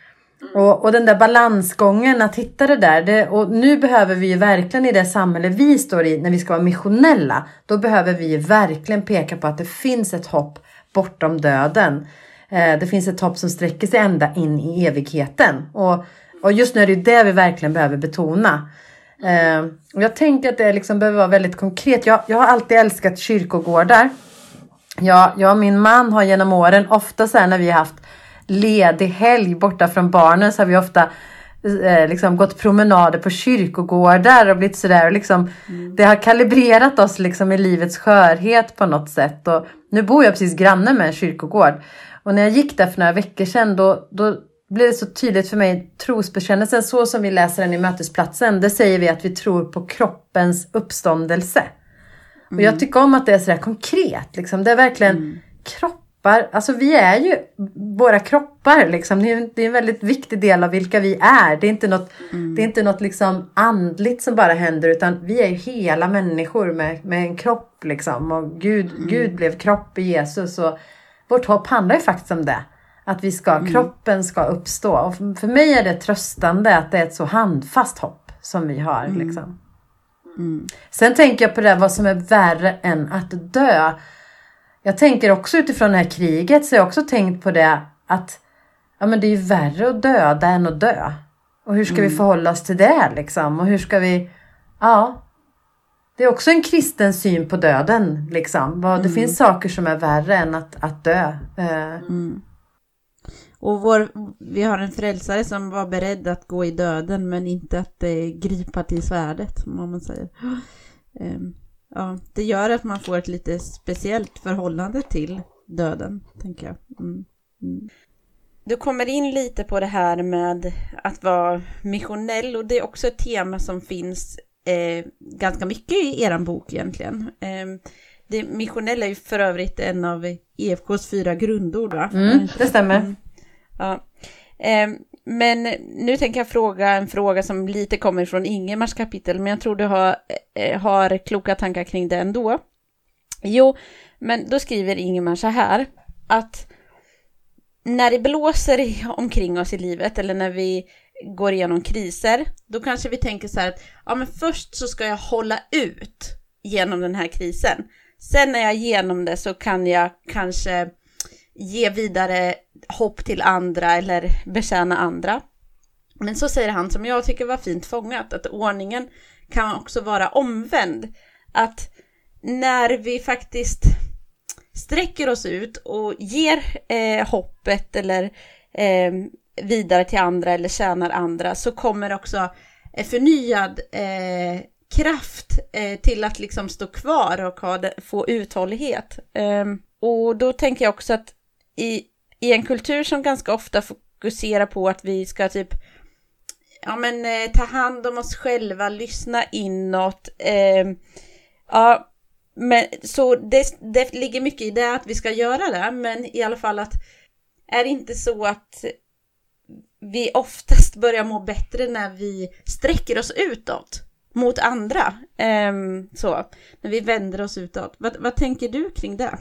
Mm. Och, och den där balansgången att hitta det där. Det, och nu behöver vi ju verkligen i det samhälle vi står i när vi ska vara missionella. Då behöver vi verkligen peka på att det finns ett hopp bortom döden. Eh, det finns ett hopp som sträcker sig ända in i evigheten. Och, och just nu är det ju det vi verkligen behöver betona. Eh, och jag tänker att det liksom behöver vara väldigt konkret. Jag, jag har alltid älskat kyrkogårdar. Jag, jag och min man har genom åren, ofta så här när vi har haft ledig helg borta från barnen så har vi ofta eh, liksom gått promenader på kyrkogårdar och blivit sådär. Och liksom, Det har kalibrerat oss liksom i livets skörhet på något sätt. Och nu bor jag precis granne med en kyrkogård. Och när jag gick där för några veckor sedan då, då blev det så tydligt för mig trosbekännelsen så som vi läser den i mötesplatsen. Det säger vi att vi tror på kroppens uppståndelse. Och jag tycker om att det är sådär konkret. Liksom. Det är verkligen kroppar. Alltså vi är ju våra kroppar. Liksom. Det, är, en- det är en väldigt viktig del av vilka vi är. Det är inte något, det är inte något liksom andligt som bara händer. Utan vi är ju hela människor med, med en kropp. Liksom. Och Gud, Gud blev kropp i Jesus. Och vårt hopp handlar ju faktiskt om det. Att vi ska, kroppen ska uppstå. Och för- för mig är det tröstande att det är ett så handfast hopp som vi har. Liksom. Sen tänker jag på det här, vad som är värre än att dö. Jag tänker också utifrån det här kriget så har jag också tänkt på det att ja, men det är ju värre att döda än att dö. Och hur ska vi förhålla oss till det liksom? Och hur ska vi... Ja. Det är också en kristen syn på döden liksom. Det finns saker som är värre än att, att dö. Eh, Och vår, vi har en frälsare som var beredd att gå i döden men inte att eh, gripa till svärdet, om man säger. Ehm, ja, det gör att man får ett lite speciellt förhållande till döden, tänker jag. Mm. Mm. Du kommer in lite på det här med att vara missionell och det är också ett tema som finns eh, ganska mycket i er bok egentligen. Ehm, det missionell är ju för övrigt en av EFKs fyra grundord, va? mm, det stämmer. Ja. Ehm, men nu tänker jag fråga en fråga som lite kommer från Ingemars kapitel, men jag tror du har, eh, har kloka tankar kring det ändå. Jo, men då skriver Ingemar så här, att när det blåser omkring oss i livet eller när vi går igenom kriser, då kanske vi tänker så här att ja, men först så ska jag hålla ut genom den här krisen. Sen när jag är igenom det så kan jag kanske ge vidare hopp till andra eller betjäna andra. Men så säger han som jag tycker var fint fångat, att ordningen kan också vara omvänd. Att när vi faktiskt sträcker oss ut och ger eh, hoppet eller eh, vidare till andra eller tjänar andra så kommer också förnyad eh, kraft eh, till att liksom stå kvar och ha få uthållighet. Ehm, och då tänker jag också att i, i en kultur som ganska ofta fokuserar på att vi ska typ ja men eh, ta hand om oss själva, lyssna inåt. Eh, ja, men så det, det ligger mycket i det att vi ska göra det, men i alla fall att är det inte så att vi oftast börjar må bättre när vi sträcker oss utåt mot andra. Ehm, så, när vi vänder oss utåt. Vad, vad tänker du kring det?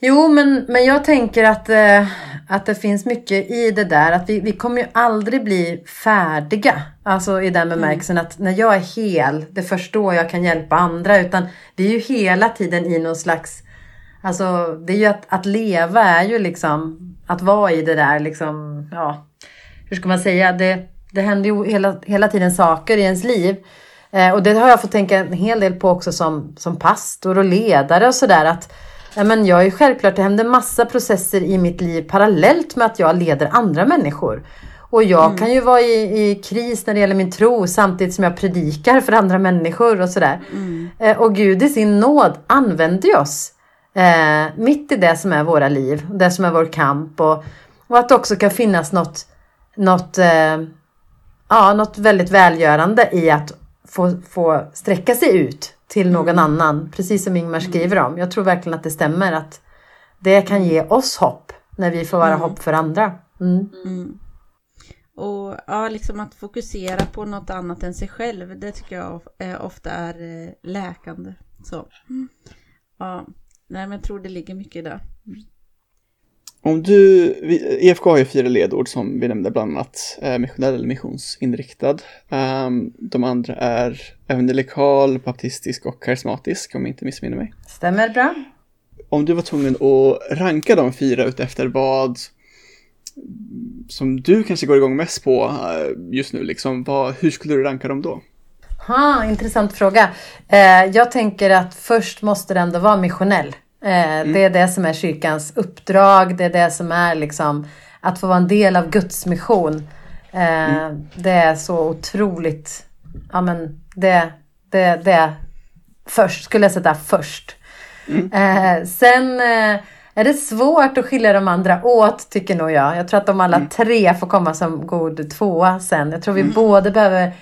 Jo, men, men jag tänker att, eh, att det finns mycket i det där. Att vi, vi kommer ju aldrig bli färdiga. Alltså i den bemärkelsen att när jag är hel, det är först då jag kan hjälpa andra. Utan vi är ju hela tiden i någon slags... Alltså det är ju att, att leva är ju liksom att vara i det där liksom, ja, hur ska man säga? Det, det händer ju hela, hela tiden saker i ens liv. Eh, och det har jag fått tänka en hel del på också som, som pastor och ledare och sådär. Att Ja, men jag är självklart, det händer massa processer i mitt liv parallellt med att jag leder andra människor. Och jag kan ju vara i, i kris när det gäller min tro samtidigt som jag predikar för andra människor och sådär. Eh, och Gud i sin nåd använder oss eh, mitt i det som är våra liv, det som är vår kamp. Och, och att det också kan finnas något, något, eh, ja, något väldigt välgörande i att få, få sträcka sig ut till någon annan, precis som Ingmar skriver om. Jag tror verkligen att det stämmer att det kan ge oss hopp när vi får vara hopp för andra. Mm. Och ja, liksom att fokusera på något annat än sig själv, det tycker jag eh, ofta är eh, läkande. Så. Ja, nej men jag tror det ligger mycket i det. Om du, EFK har ju fyra ledord som vi nämnde bland annat eh, missionell eller missionsinriktad. Ehm, de andra är evangelikal, baptistisk och karismatisk om jag inte missminner mig. Stämmer bra? Om du var tvungen att ranka de fyra utefter vad som du kanske går igång mest på eh, just nu, liksom, vad, hur skulle du ranka dem då? Ha, intressant fråga. Eh, jag tänker att först måste det ändå vara missionell. Eh, Det är det som är kyrkans uppdrag. Det är det som är liksom att få vara en del av Guds mission. Eh, mm. Det är så otroligt, ja men det, det, det först, skulle jag sätta först. Mm. Eh, sen är det svårt att skilja de andra åt tycker nog jag. Jag tror att de alla mm. tre får komma som god tvåa sen. Jag tror vi mm. både behöver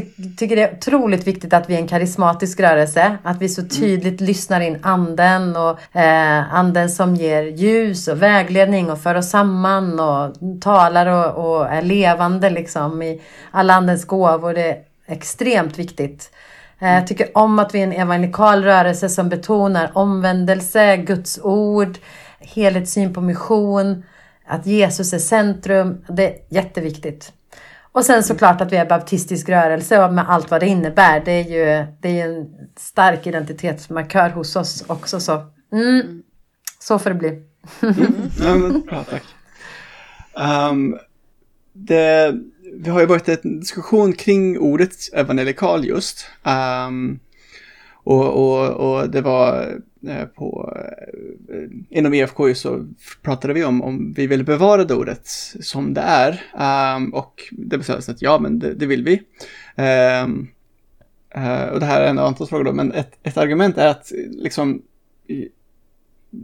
ty tycker det är otroligt viktigt att vi är en karismatisk rörelse. Att vi så mm. tydligt mm. lyssnar in anden och eh, anden som ger ljus och vägledning och för oss samman och talar och, och är levande liksom i alla andens gåvor. Det är extremt viktigt. Eh, jag tycker om att vi är en evangelikal rörelse som betonar omvändelse, Guds ord, helhetssyn på mission, att Jesus är centrum. Det är jätteviktigt. Och sen såklart att vi är baptistisk rörelse och med allt vad det innebär. Det är ju det är en stark identitetsmarkör hos oss också. Så, mm, så får det bli. mm. ja, men, bra, tack. Um, det, vi har ju varit en diskussion kring ordet evangelikal just. Um, och, och, och det var Eh, på, eh, inom EFK så pratade vi om om vi vill bevara det ordet som det är. Um, och det bestämdes att ja, men det, det vill vi. Um, uh, och det här är en av Antons frågor då, men ett, ett argument är att liksom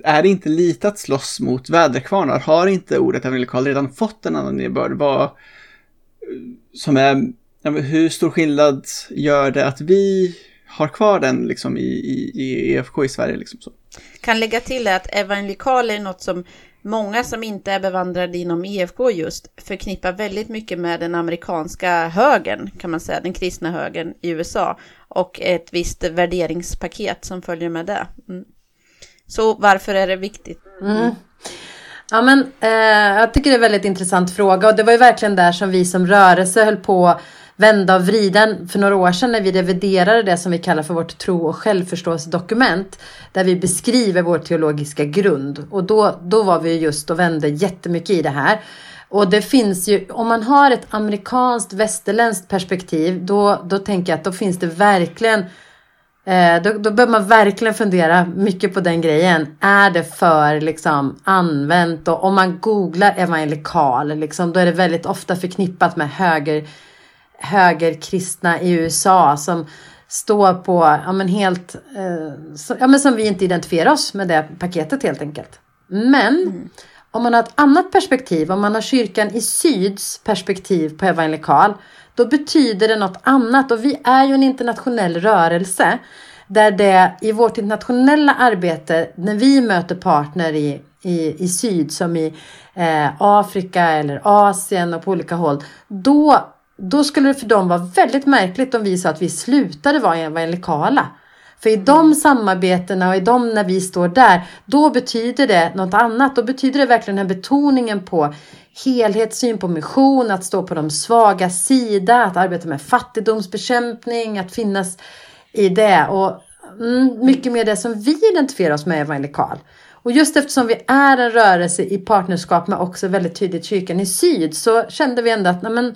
är det inte lite att slåss mot väderkvarnar? Har inte ordet evangelikal redan fått en annan innebörd? Vad, som är, hur stor skillnad gör det att vi har kvar den liksom i, i, i EFK i Sverige. Liksom så. Kan lägga till att evangelikal är något som många som inte är bevandrade inom EFK just förknippar väldigt mycket med den amerikanska högern, kan man säga, den kristna högern i USA och ett visst värderingspaket som följer med det. Mm. Så varför är det viktigt? Mm. Ja, men, eh, jag tycker det är en väldigt intressant fråga och det var ju verkligen där som vi som rörelse höll på vända och vrida för några år sedan när vi reviderade det som vi kallar för vårt tro och självförståelsedokument. Där vi beskriver vår teologiska grund. Och då, då var vi just och vände jättemycket i det här. Och det finns ju, om man har ett amerikanskt västerländskt perspektiv, då, då tänker jag att då finns det verkligen Eh, då, då bör man verkligen fundera mycket på den grejen. Är det för liksom, använt? Och om man googlar evangelikal, liksom, då är det väldigt ofta förknippat med höger högerkristna i USA som står på, ja men helt, eh, så, ja men som vi inte identifierar oss med det paketet helt enkelt. Men mm. om man har ett annat perspektiv, om man har kyrkan i syds perspektiv på evangelikal, då betyder det något annat och vi är ju en internationell rörelse där det i vårt internationella arbete, när vi möter partner i, i, i syd som i eh, Afrika eller Asien och på olika håll, då då skulle det för dem vara väldigt märkligt om vi sa att vi slutade vara evangelikala. För i de samarbetena och i de när vi står där, då betyder det något annat. Då betyder det verkligen den här betoningen på helhetssyn på mission, att stå på de svaga sida, att arbeta med fattigdomsbekämpning, att finnas i det. Och mm, mycket mer det som vi identifierar oss med evangelikal. Och just eftersom vi är en rörelse i partnerskap med också väldigt tydligt kyrkan i syd så kände vi ändå att nej men,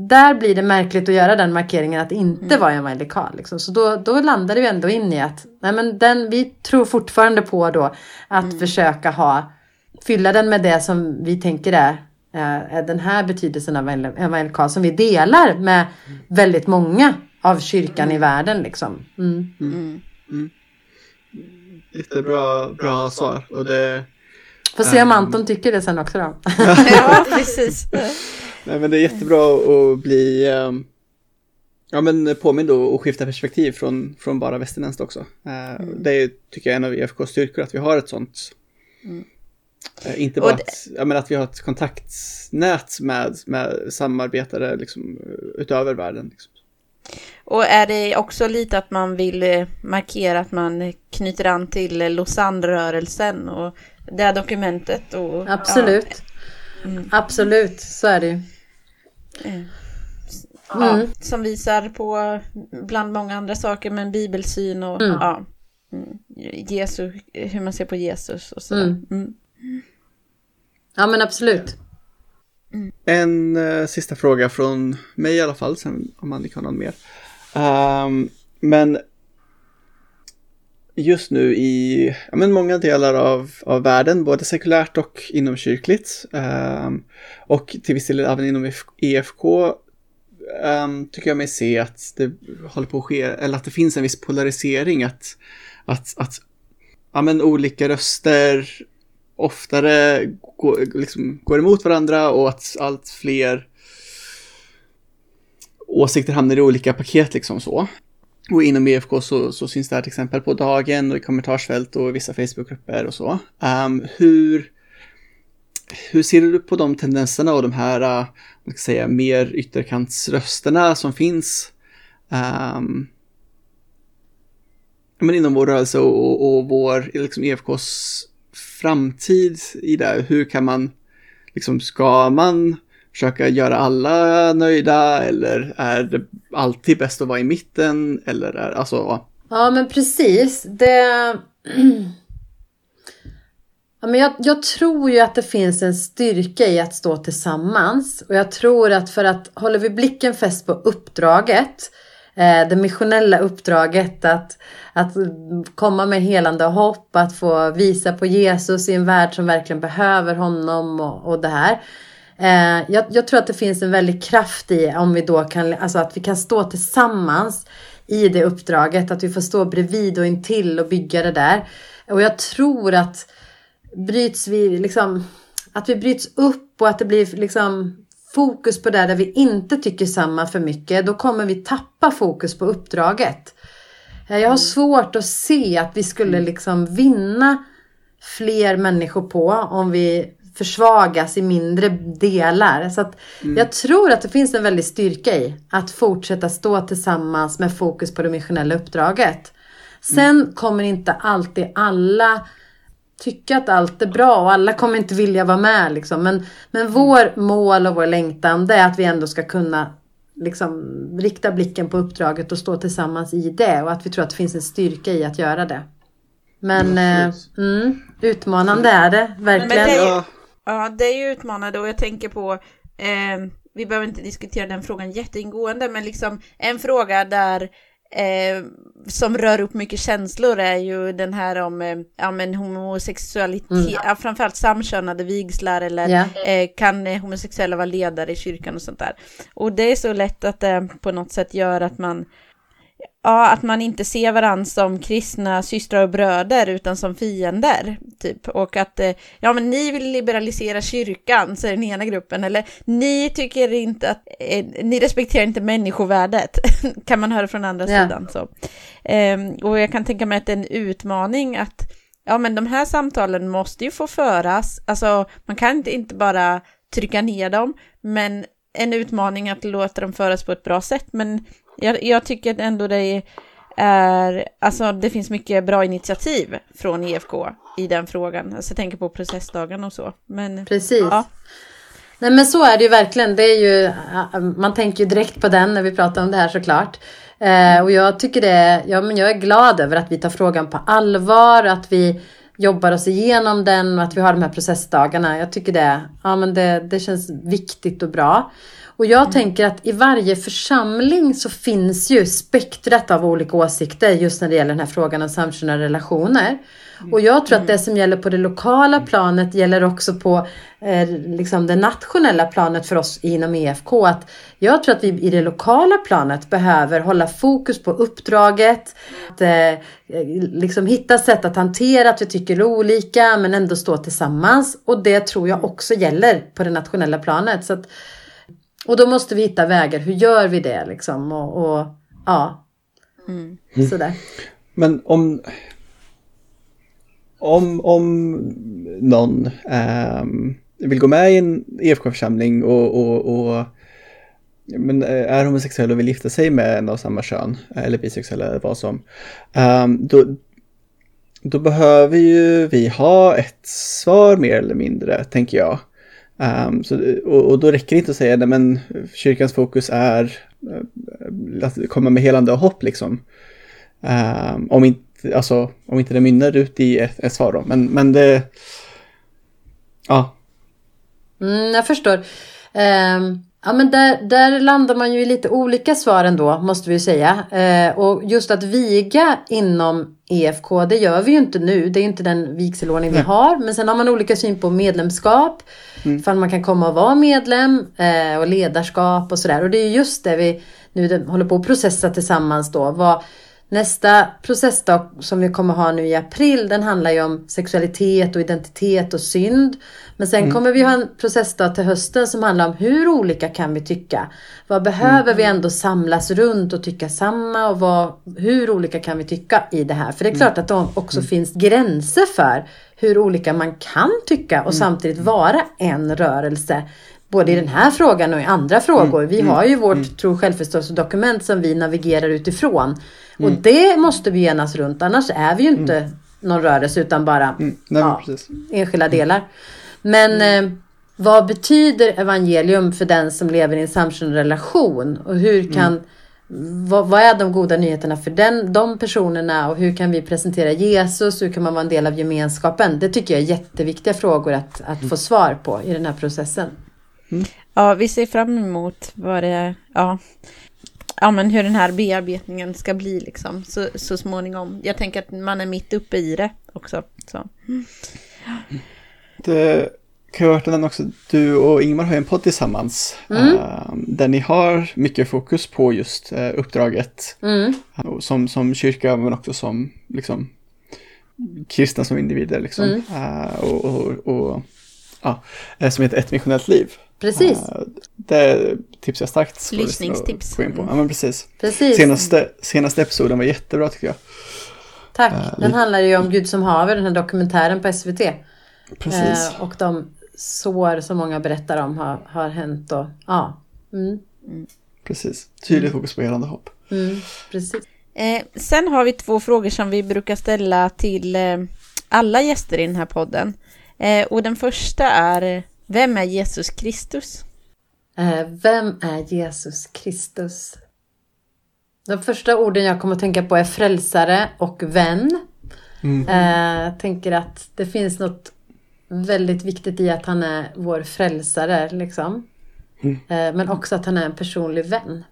där blir det märkligt att göra den markeringen att inte mm. vara evangelikal. Liksom. Så då, då landade vi ändå in i att nej men den, vi tror fortfarande på då att mm. försöka ha, fylla den med det som vi tänker är, eh, är den här betydelsen av evangelikal som vi delar med väldigt många av kyrkan mm. i världen. Liksom. Mm. Mm. mm. mm. Jättebra bra svar. Och det, Får se om ehm, Anton tycker det sen också då. ja, precis. Nej, men det är jättebra att bli um, ja, men påmind och, skifta perspektiv från, från bara västerländskt också. Uh, mm. Det är, tycker jag, en av IFKs styrkor att vi har ett sånt. Mm. Uh, inte bara det... att, ja, men att vi har ett kontaktnät med, med samarbetare liksom, utöver världen. Liksom. Och är det också lite att man vill eh, markera att man knyter an till Lausanne-rörelsen och det dokumentet? Och, Absolut. Ja. Mm. Absolut, så är det ju. Mm. Ja, som visar på bland många andra saker med en bibelsyn och mm. ja, mm, Jesus, hur man ser på Jesus och så. Mm. mm. Ja men absolut. En uh, sista fråga från mig i alla fall, sen om Annika har någon mer. Um, men just nu i ja, men många delar av, av världen, både sekulärt och inomkyrkligt. Um, och till viss del även inom EFK um, ehm, tycker jag mig se att det håller på att ske, eller att det finns en viss polarisering, att, att, att ja, men olika röster oftare går, liksom, går emot varandra och att allt fler åsikter hamnar i olika paket liksom så. Och inom EFK så, så syns det här till exempel på dagen och i kommentarsfält och i vissa Facebookgrupper och så. Um, hur, hur ser du på de tendenserna och de här, eh, uh, man ska säga, mer ytterkantsrösterna som finns um, men inom vår rörelse och, och, och vår, liksom EFKs framtid i det? Hur kan man, liksom, ska man försöka göra alla nöjda eller är det alltid bäst att vara i mitten eller är alltså? Ja men precis. Det... Ja, men jag, jag, tror ju att det finns en styrka i att stå tillsammans och jag tror att för att håller vi blicken fäst på uppdraget Eh, det missionella uppdraget att, att komma med helande hopp, att få visa på Jesus i en värld som verkligen behöver honom och, och det här. Eh, jag, jag, tror att det finns en väldig kraft i om vi då kan, alltså att vi kan stå tillsammans i det uppdraget, att vi får stå bredvid och intill och bygga det där. Och jag tror att bryts vi liksom, att vi bryts upp och att det blir liksom fokus på det där vi inte tycker samma för mycket, då kommer vi tappa fokus på uppdraget. Eh, jag har mm. svårt att se att vi skulle mm. liksom vinna fler människor på om vi försvagas i mindre delar. Så att mm. jag tror att det finns en väldig styrka i att fortsätta stå tillsammans med fokus på det missionella uppdraget. Sen mm. kommer inte alltid alla tycka att allt är bra och alla kommer inte vilja vara med. Liksom. Men, men vår mål och vår längtan det är att vi ändå ska kunna liksom, rikta blicken på uppdraget och stå tillsammans i det och att vi tror att det finns en styrka i att göra det. Men eh, mm, utmanande är det verkligen. Men det är, ja, det är ju utmanande och jag tänker på eh, vi behöver inte diskutera den frågan jätteingående, men liksom en fråga där eh, som rör upp mycket känslor är ju den här om eh, ja, men homosexualitet, mm. ja, framförallt samkönade vigslar eller yeah. eh, kan homosexuella vara ledare i kyrkan och sånt där. Och det är så lätt att det på något sätt gör att man ja, att man inte ser varandra som kristna systrar och bröder utan som fiender. Typ. Och att eh, ja, men ni vill liberalisera kyrkan, säger den ena gruppen. Eller ni tycker inte att, eh, ni respekterar inte människovärdet, kan man höra från andra ja. sidan. Så. Eh, och jag kan tänka mig att det är en utmaning att ja, men de här samtalen måste ju få föras. Alltså, man kan inte, inte bara trycka ner dem, men en utmaning att låta dem föras på ett bra sätt. Men jag, jag tycker ändå det är, alltså det finns mycket bra initiativ från IFK i den frågan. Alltså jag tänker på processdagen och så. Men, Precis. Ja. Nej men så är det ju verkligen. Det är ju, man tänker ju direkt på den när vi pratar om det här såklart. Eh, och jag tycker det, ja, men jag är glad över att vi tar frågan på allvar, att vi jobbar oss igenom den och att vi har de här processdagarna. Jag tycker det, ja, men det, det känns viktigt och bra. Och jag mm. tänker att i varje församling så finns ju spektrat av olika åsikter just när det gäller den här frågan om samkönade relationer. Mm. Och jag tror att det som gäller på det lokala planet gäller också på eh, liksom det nationella planet för oss inom EFK. Att jag tror att vi i det lokala planet behöver hålla fokus på uppdraget, att eh, liksom hitta sätt att hantera att vi tycker olika men ändå stå tillsammans. Och det tror jag också gäller på det nationella planet. Så att, och då måste vi hitta vägar. Hur gör vi det liksom? Och, och ja, mm. sådär. Men om, om, om någon ähm, vill gå med i en EFK-församling och, och, och men eh, är homosexuell och vill gifta sig med en av samma kön, eller bisexuell eller vad som, ehm, då, då behöver ju vi ha ett svar mer eller mindre, tänker jag. Um, så, och, och, då räcker det inte att säga att men kyrkans fokus är uh, att komma med helande och hopp liksom. Um, om, inte, alltså, om inte det mynnar ut i ett, ett svar då. Men, men det... Ja. Mm, jag förstår. Um, Ja men där, där landar man ju i lite olika svar ändå måste vi ju säga. Eh, och just att viga inom EFK det gör vi ju inte nu. Det är inte den vigselordning vi har. Men sen har man olika syn på medlemskap. Mm. Ifall man kan komma och vara medlem eh, och ledarskap och sådär. Och det är just det vi nu håller på att processa tillsammans då. Vad, Nästa processdag som vi kommer ha nu i april den handlar ju om sexualitet och identitet och synd. Men sen mm. kommer vi ha en processdag till hösten som handlar om hur olika kan vi tycka? Vad behöver mm. vi ändå samlas runt och tycka samma och vad, hur olika kan vi tycka i det här? För det är klart att det också mm. finns gränser för hur olika man kan tycka och mm. samtidigt vara en rörelse. Både i den här frågan och i andra frågor. Vi mm. har ju vårt mm. tro självförståelsedokument som vi navigerar utifrån. Mm. Och det måste vi enas runt. Annars är vi ju inte mm. någon rörelse utan bara mm. Nej, ja, enskilda delar. Men mm. eh, vad betyder evangelium för den som lever i en samkönad relation? Och hur mm. kan vad, vad, är de goda nyheterna för den, de personerna och hur kan vi presentera Jesus? Hur kan man vara en del av gemenskapen? Det tycker jag är jätteviktiga frågor att, att få svar på i den här processen. Mm. Ja, vi ser fram emot vad det, ja, ja, men hur den här bearbetningen ska bli liksom, så, så småningom. Jag tänker att man är mitt uppe i det också. Så. Det kan ju vara också, du och Ingmar har en podd tillsammans. Mm. Uh, där ni har mycket fokus på just uh, uppdraget. Mm. Uh, som, som kyrka men också som liksom, kristna som individer. Liksom. Mm. Eh, och, och, och ja, som heter Ett missionellt liv. Precis. det tipsar jag starkt. Lyssningstips. Gå in på. Ja, men precis. precis. Senaste, senaste episoden var jättebra tycker jag. Tack. Uh, den handlar ju om Gud som haver, den här dokumentären på SVT. Precis. Och de sår som många berättar om har, har hänt och ja. Mm. Mm. Precis. Tydligt fokus på helande hopp. Mm. Precis. Eh, sen har vi två frågor som vi brukar ställa till eh, alla gäster i den här podden. Eh, och den första är vem är Jesus Kristus? Eh, vem är Jesus Kristus? De första orden jag kommer att tänka på är frälsare och vän. Mm. Eh, jag tänker att det finns något väldigt viktigt i att han är vår frälsare. Liksom. Mm. Eh, men också att han är en personlig vän.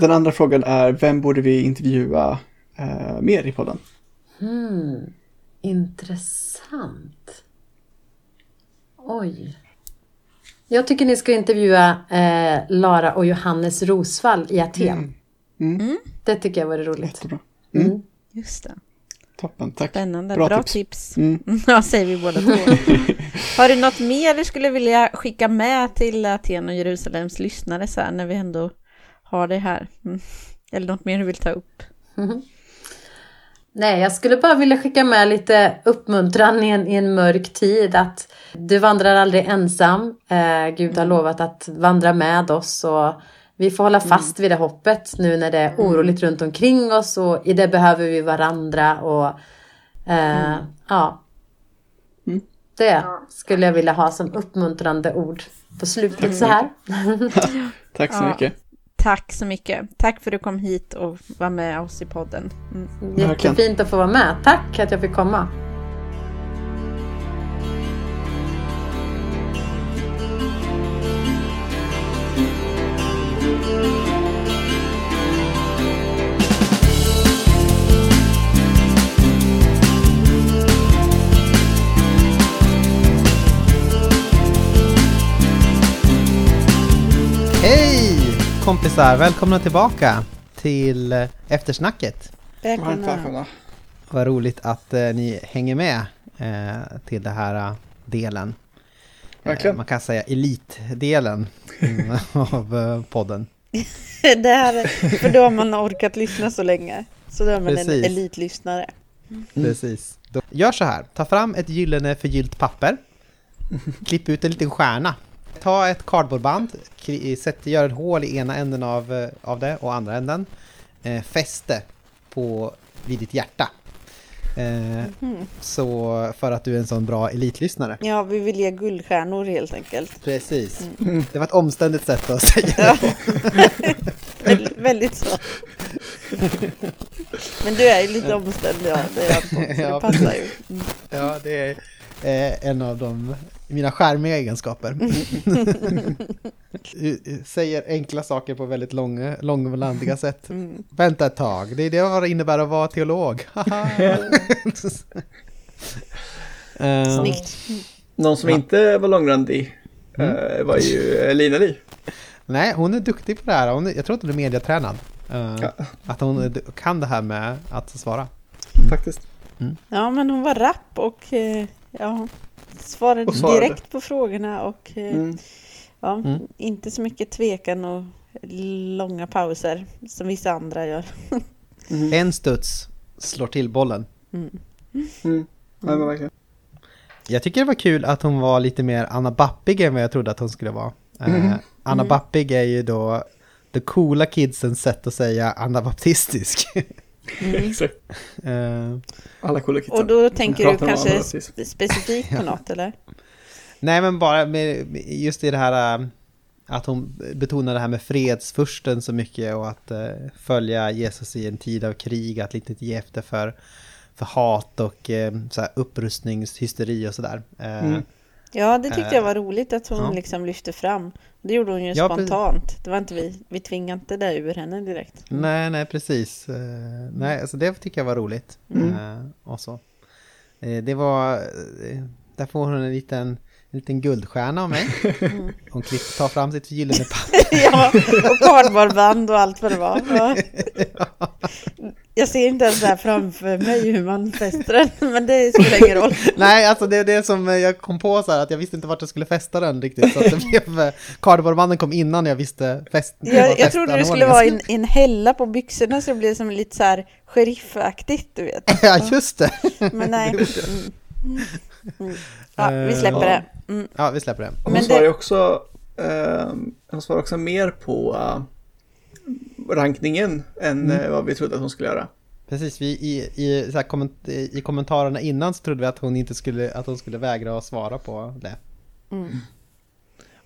Den andra frågan är, vem borde vi intervjua mer i podden? Hmm, intressant. Oj. Jag tycker ni ska intervjua eh, Lara och Johannes Rosvall i Aten. Mm. Mm. mm. Det tycker jag vore roligt. Mm. mm. Just det. Toppen, tack. Spännande, bra, bra tips. tips. Mm. Ja, säger vi båda två. Har du något mer du skulle vilja skicka med till Aten och Jerusalems lyssnare så här, när vi ändå har det här? Eller något mer du vill ta upp? Nej, jag skulle bara vilja skicka med lite uppmuntran i en, i en mörk tid. Att du vandrar aldrig ensam. Eh, Gud har mm. lovat att vandra med oss. Och vi får hålla fast mm. vid det hoppet nu när det är mm. oroligt runt omkring oss. Och i det behöver vi varandra. Och eh, mm. ja, det skulle jag vilja ha som uppmuntrande ord på slutet så här. Tack så mycket. Tack så mycket. Tack för att du kom hit och var med oss i podden. Mm. Jättefint att få vara med. Tack att jag fick komma. Kompisar, välkomna tillbaka till eh, eftersnacket. Välkomna. Vad roligt att eh, ni hänger med eh, till den här uh, delen. Verkligen. man kan säga elitdelen av uh, podden. det här, för då har man orkat lyssna så länge. Så då är man Precis. en elitlyssnare. Mm. Precis. Då, gör så här, ta fram ett gyllene förgyllt papper. Klipp ut en liten stjärna ta ett kardborreband, gör ett hål i ena änden av, eh, av det och andra änden. Eh, fäste på, vid ditt hjärta. Eh, mm. Så för att du är en sån bra elitlyssnare. Ja, vi vill ge guldstjärnor helt enkelt. Precis. Mm. Det var ett omständigt sätt att säga ja. det. väldigt så. Men du är ju lite omständig, ja. Det, är så det passar ju. Mm. Ja, det är eh, en av de mina skärmiga egenskaper. Säger enkla saker på väldigt långa, långrandiga sätt. Mm. Vänta ett tag, det är det vad det innebär att vara teolog. Eh, Snyggt. Någon som Ja. inte var långrandig eh, var ju eh, Lina-Li. Nej, hon är duktig på det här. Hon är, jag tror att hon är mediatränad. Eh, Ja. Att hon kan det här med att svara. Faktiskt. Ja, men hon var rapp och ja, svarade, svarade. direkt på frågorna och eh, Mm. ja, Mm. inte så mycket tvekan och långa pauser som vissa andra gör. Mm. En studs slår till bollen. Mm. Mm. Ja. Jag tycker det var kul att hon var lite mer Anna Bappig än vad jag trodde att hon skulle vara. Eh, Mhm. Anna Mm. Bappig är ju då det coola kidsens sätt att säga anabaptistisk. Mm. Exakt. Eh, Alla kidsen. Och då tänker du kanske specifikt på något eller? nej men bara med, just i det här eh, att hon betonar det här med fredsfursten så mycket och att eh, följa Jesus i en tid av krig, att inte ge efter för, för hat och eh, så här upprustningshysteri och sådär. Eh, Mm. Ja, det tyckte Eh, jag var roligt att hon ja. liksom lyfte fram. Det gjorde hon ju Ja, precis. spontant. Det var inte vi, vi tvingade inte det ur henne direkt. Nej, nej precis. Eh, nej, alltså det tycker jag var roligt. Mm. Eh, och så. Eh, det var, eh, där får hon en liten, en liten guldstjärna av mig. Mm. Hon klipp, tar fram sitt gyllene papper. ja, och kardborreband och allt vad det var. Ja. Jag ser inte ens här framför mig hur man fäster den, men det spelar ingen roll. nej, alltså det är det som jag kom på så här, att jag visste inte vart jag skulle fästa den riktigt. Så att det blev, eh, cardboardbanden kom innan jag visste fäst, Jag, jag trodde det skulle vara en, en hälla på byxorna så det blev som lite så här sheriffaktigt, du vet. Ja, just det. Men nej. Mm. Mm. Ja, vi släpper det. Mm. Ja, vi släpper det. Hon Men svarar det- ju också, eh, hon svarar också mer på eh, rankningen än Mm. eh, vad vi trodde att hon skulle göra. Precis, vi, i, i, så här komment, i kommentarerna innan så trodde vi att hon inte skulle, att hon skulle vägra att svara på det. Mm.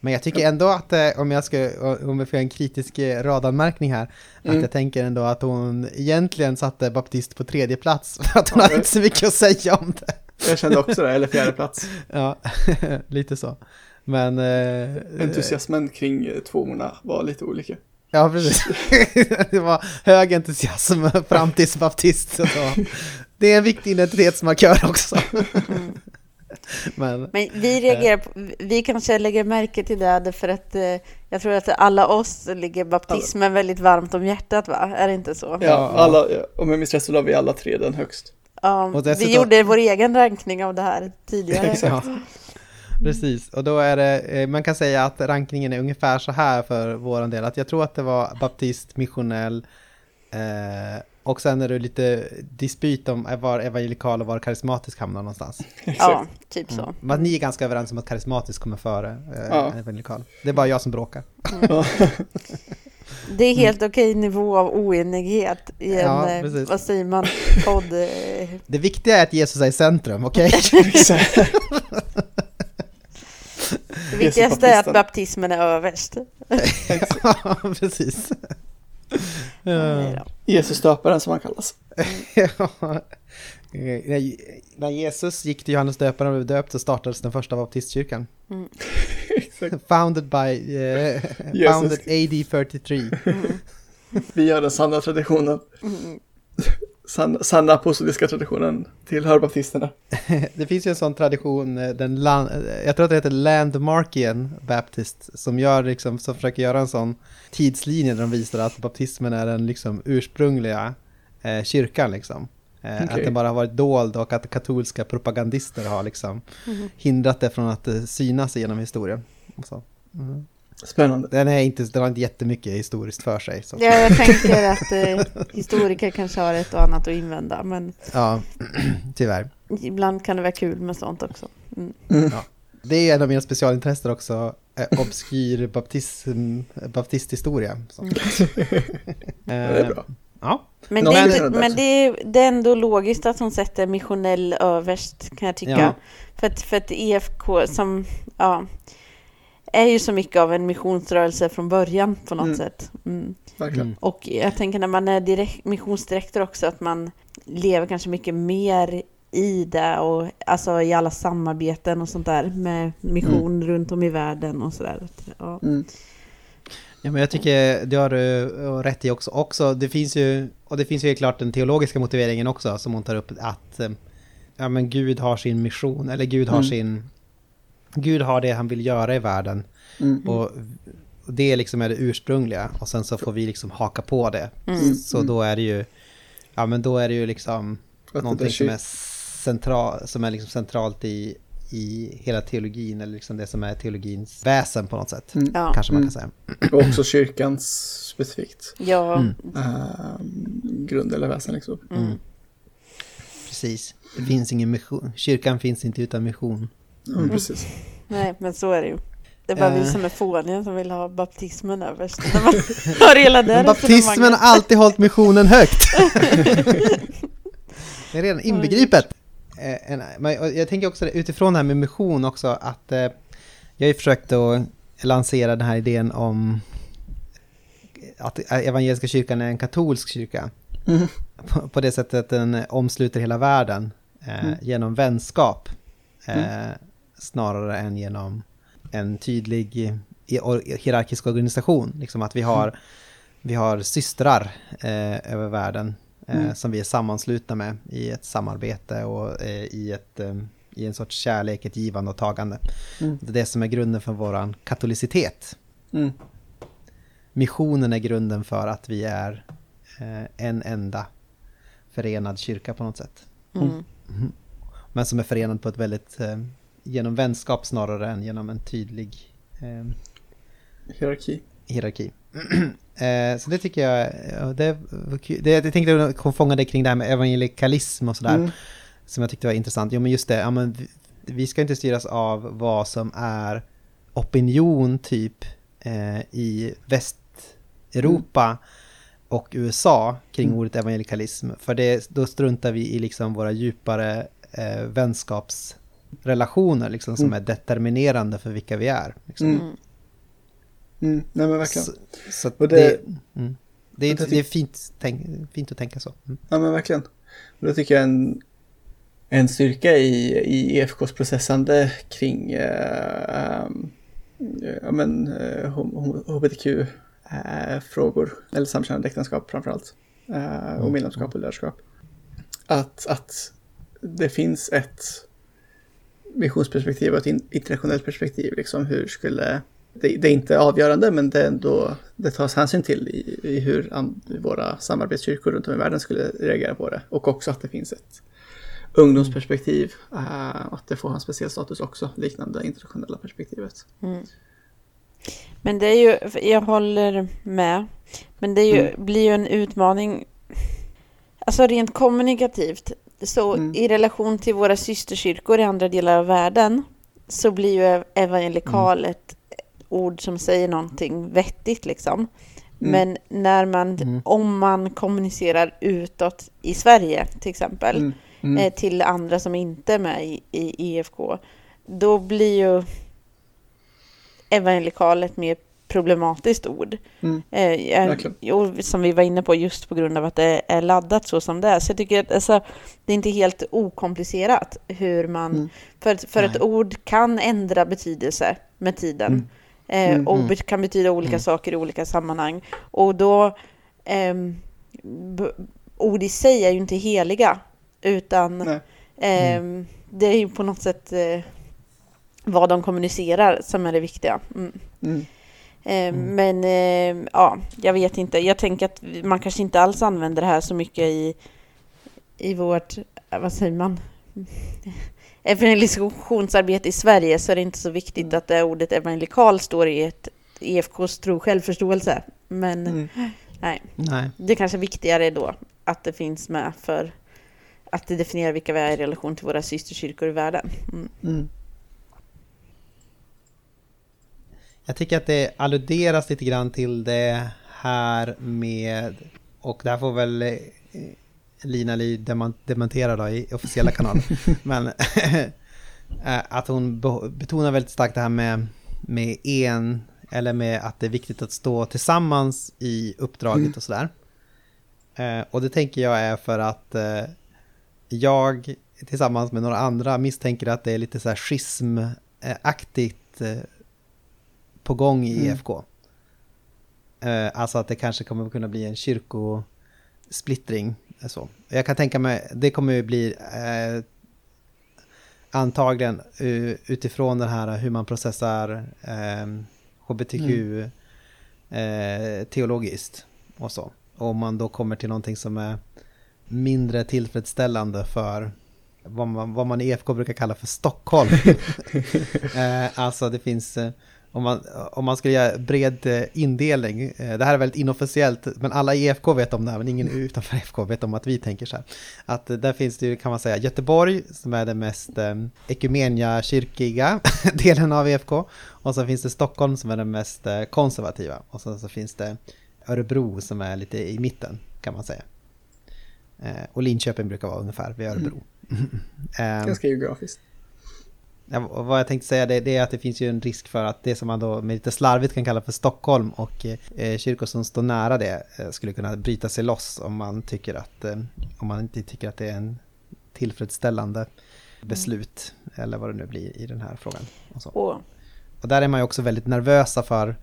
Men jag tycker ändå att, eh, om jag ska, om jag får en kritisk eh, radanmärkning här, Mm. att jag tänker ändå att hon egentligen satte baptist på tredje plats, för att hon Ja, hade det- inte så mycket att säga om det. Jag kände också det, eller fjärde plats. Ja, lite så. Men... Eh, Entusiasmen kring eh, tvåorna var lite olika. Ja, precis. det var hög entusiasm fram tills baptist. Det är en viktig identitetsmarkör också. Men Men vi reagerar på, vi kanske lägger märke till det för att eh, jag tror att alla oss ligger baptismen väldigt varmt om hjärtat va? Är det inte så? Ja, alla, om jag minns rätt så la vi alla tre den högst. Ja, vi gjorde vår egen rankning av det här tidigare. Exakt. Ja, precis. Och då är det, eh, man kan säga att rankningen är ungefär så här för våran del. Att jag tror att det var baptist, missionell eh, och sen är det lite dispyt om var evangelikal och var karismatisk hamnar någonstans. Ja, typ så. Men ni är ganska överens om att karismatisk kommer före eh, Ja. evangelikal. Det är bara jag som bråkar. Ja. Det är helt okej nivå av oenighet i en, Ja, eh, vad säger man, podd. eh, Det viktiga är att Jesus är i centrum, okej? Exakt. Det viktigaste är att baptismen är överst. Ja, precis. Ja. Jesus döparen som han kallas. Ja. Eh, När Jesus gick till Johannes döparen och blev döpt så startades den första baptistkyrkan. Exakt. Founded by, Jesus. founded AD 33. Vi gör den sanna traditionen. Mm. Sanna, sanna apostoliska traditionen tillhör baptisterna. Det finns ju en sån tradition, eh, den land, eh, jag tror att det heter Landmarkian Baptist, som gör liksom, som försöker göra en sån tidslinje där de visar att baptismen är den liksom ursprungliga eh, kyrkan liksom. Eh, Att den bara har varit dold och att katolska propagandister har liksom Mm. hindrat det från att synas genom historien. Och så. Mm. Spännande. Den, är inte, den har inte jättemycket historiskt för sig. Så. Ja, jag tänker att eh, historiker kanske har ett och annat att invända, men Ja, tyvärr. ibland kan det vara kul med sånt också. Mm. Det är en av mina specialintressen också, eh, obskyr baptism, baptisthistoria. Så. Mm. Ja, det är bra. Ja, Men, det är, inte, men det, är, det är ändå logiskt att hon sätter missionell överst, kan jag tycka. Ja. För, att, för att EFK som, ja, är ju så mycket av en missionsrörelse från början på något Mm. sätt. Mm. Verkligen. Mm. Och jag tänker när man är direkt, missionsdirektor också, att man lever kanske mycket mer i det och alltså i alla samarbeten och sånt där med mission mm. runt om i världen och sådär. Ja. Mm. Ja, men jag tycker det har du rätt i också. också. Det finns ju, och det finns ju klart den teologiska motiveringen också som hon tar upp att eh, ja, men Gud har sin mission, eller Gud har mm. sin... Gud har det han vill göra i världen. Mm. Och, det liksom är det ursprungliga och sen så får vi liksom haka på det. Mm. Så då är det ju, ja men då är det ju liksom någonting som är, central, som är liksom centralt i, i hela teologin, eller liksom det som är teologins väsen på något sätt. Mm. Ja. Kanske man kan säga. Och också kyrkans specifikt. Ja. Mm. Uh, grund eller väsen liksom. Mm. mm. Precis. Det finns ingen mission. Kyrkan finns inte utan mission. Mm, precis. Nej, men så är det ju. Det är bara uh. vi som är fåniga som vill ha baptismen överst. har hela Baptismen har alltid hållit missionen högt. det är redan inbegripet. Eh, jag tänker också utifrån det här med mission också att eh, jag har ju försökt att lansera den här idén om att evangeliska kyrkan är en katolsk kyrka. Mm. På, på, det sättet att den omsluter hela världen eh, mm. genom vänskap. Eh, mm. Snarare än genom en tydlig hierarkisk organisation. Liksom att vi har, mm. vi har systrar eh, över världen Eh, mm. som vi är sammanslutna med i ett samarbete och eh, i, ett, eh, i en sorts kärlek, ett givande och tagande. Mm. Det är det som är grunden för vår katolicitet. Mm. Missionen är grunden för att vi är en enda förenad kyrka på något sätt. Mm. Mm. Men som är förenad på ett väldigt, genom vänskap snarare än genom en tydlig hierarki. hierarki. Eh, så det tycker jag, det, det, jag tänkte fånga det kring det här med evangelikalism och sådär. Mm. Som jag tyckte var intressant. Jo men just det, ja, men vi, vi ska inte styras av vad som är opinion typ eh, i Västeuropa mm. och USA kring mm. ordet evangelikalism. För det, då struntar vi i liksom våra djupare eh, vänskapsrelationer liksom, som mm. är determinerande för vilka vi är. Liksom. Mm. Mm, nej men verkligen. Så, så det, det, mm, det, är, det är fint, tänk, fint att tänka så. Mm. Ja men verkligen. Och det tycker jag är en, en styrka i, i EFKs processande kring äh, äh, ja, men, äh, hbtq-frågor, eller samkönade äktenskap framförallt, äh, och mm. medlemskap och ledarskap. Att, att det finns ett missionsperspektiv och ett internationellt perspektiv. Liksom, hur skulle det, det, är inte avgörande men det, ändå, det tas hänsyn till i, i hur an, våra samarbetskyrkor runt om i världen skulle reagera på det. Och också att det finns ett ungdomsperspektiv, äh, att det får en speciell status också, liknande internationella perspektivet. Mm. Men det är ju, jag håller med, men det ju, mm. blir ju en utmaning, alltså rent kommunikativt, så mm. i relation till våra systerkyrkor i andra delar av världen så blir ju evangelikalet ord som säger någonting vettigt liksom. Mm. Men när man, mm. om man kommunicerar utåt i Sverige till exempel, mm. mm. Eh, till andra som inte är med i, i IFK, då blir ju evangelikal ett mer problematiskt ord. Mm. Eh, som vi var inne på just på grund av att det är laddat så som det är. Så jag tycker att alltså, det är inte helt okomplicerat hur man... Mm. För, för ett ord kan ändra betydelse med tiden. Mm. Eh, mm, och mm. kan betyda olika mm. saker i olika sammanhang. Och då, eh, ord i sig är ju inte heliga, utan eh, det är ju på något sätt eh, vad de kommunicerar som är det viktiga. Mm. Mm. Eh, men eh, ja, jag vet inte. Jag tänker att man kanske inte alls använder det här så mycket i, i vårt, vad säger man? evangelisationsarbete i Sverige så är det inte så viktigt mm. att det ordet evangelikal står i ett EFKs tro självförståelse. Men mm. nej. nej, det är kanske viktigare då att det finns med för att det definierar vilka vi är i relation till våra systerkyrkor i världen. Mm. mm. Jag tycker att det alluderas lite grann till det här med, och det här får väl eh, Lina Li dementerar då i officiella kanaler. Men eh, att hon betonar väldigt starkt det här med, med en, eller med att det är viktigt att stå tillsammans i uppdraget mm. och sådär. Eh, och det tänker jag är för att jag tillsammans med några andra misstänker att det är lite så här schismaktigt på gång i Mm. IFK. Eh, Alltså att det kanske kommer kunna bli en kyrkosplittring. eh, Så. Jag kan tänka mig, det kommer ju bli eh, antagligen eh, utifrån den här hur man processar HBTQ eh, teologiskt och så. Och om man då kommer till någonting som är mindre tillfredsställande för vad man, vad man i EFK brukar kalla för Stockholm. alltså det finns, om man, om man skulle göra bred eh, indelning, eh, det här är väldigt inofficiellt, men alla i EFK vet om det här, men ingen utanför EFK vet om att vi tänker så här. Att eh, där finns det ju, kan man säga, Göteborg som är den mest eh, ekumenia-kyrkiga delen av EFK. Och så finns det Stockholm som är den mest konservativa. Och sen så finns det Örebro som är lite i mitten kan man säga. Eh, och Linköping brukar vara ungefär vid Örebro. Eh, Ganska geografiskt. Vad jag tänkte säga det, det är att det finns ju en risk för att det som man då med lite slarvigt kan kalla för Stockholm och eh, kyrkor som står nära det eh, skulle kunna bryta sig loss om man tycker att eh, om man inte tycker att det är en tillfredsställande beslut eller vad det nu blir i den här frågan. Och, så. Och, och där är man ju också väldigt nervösa för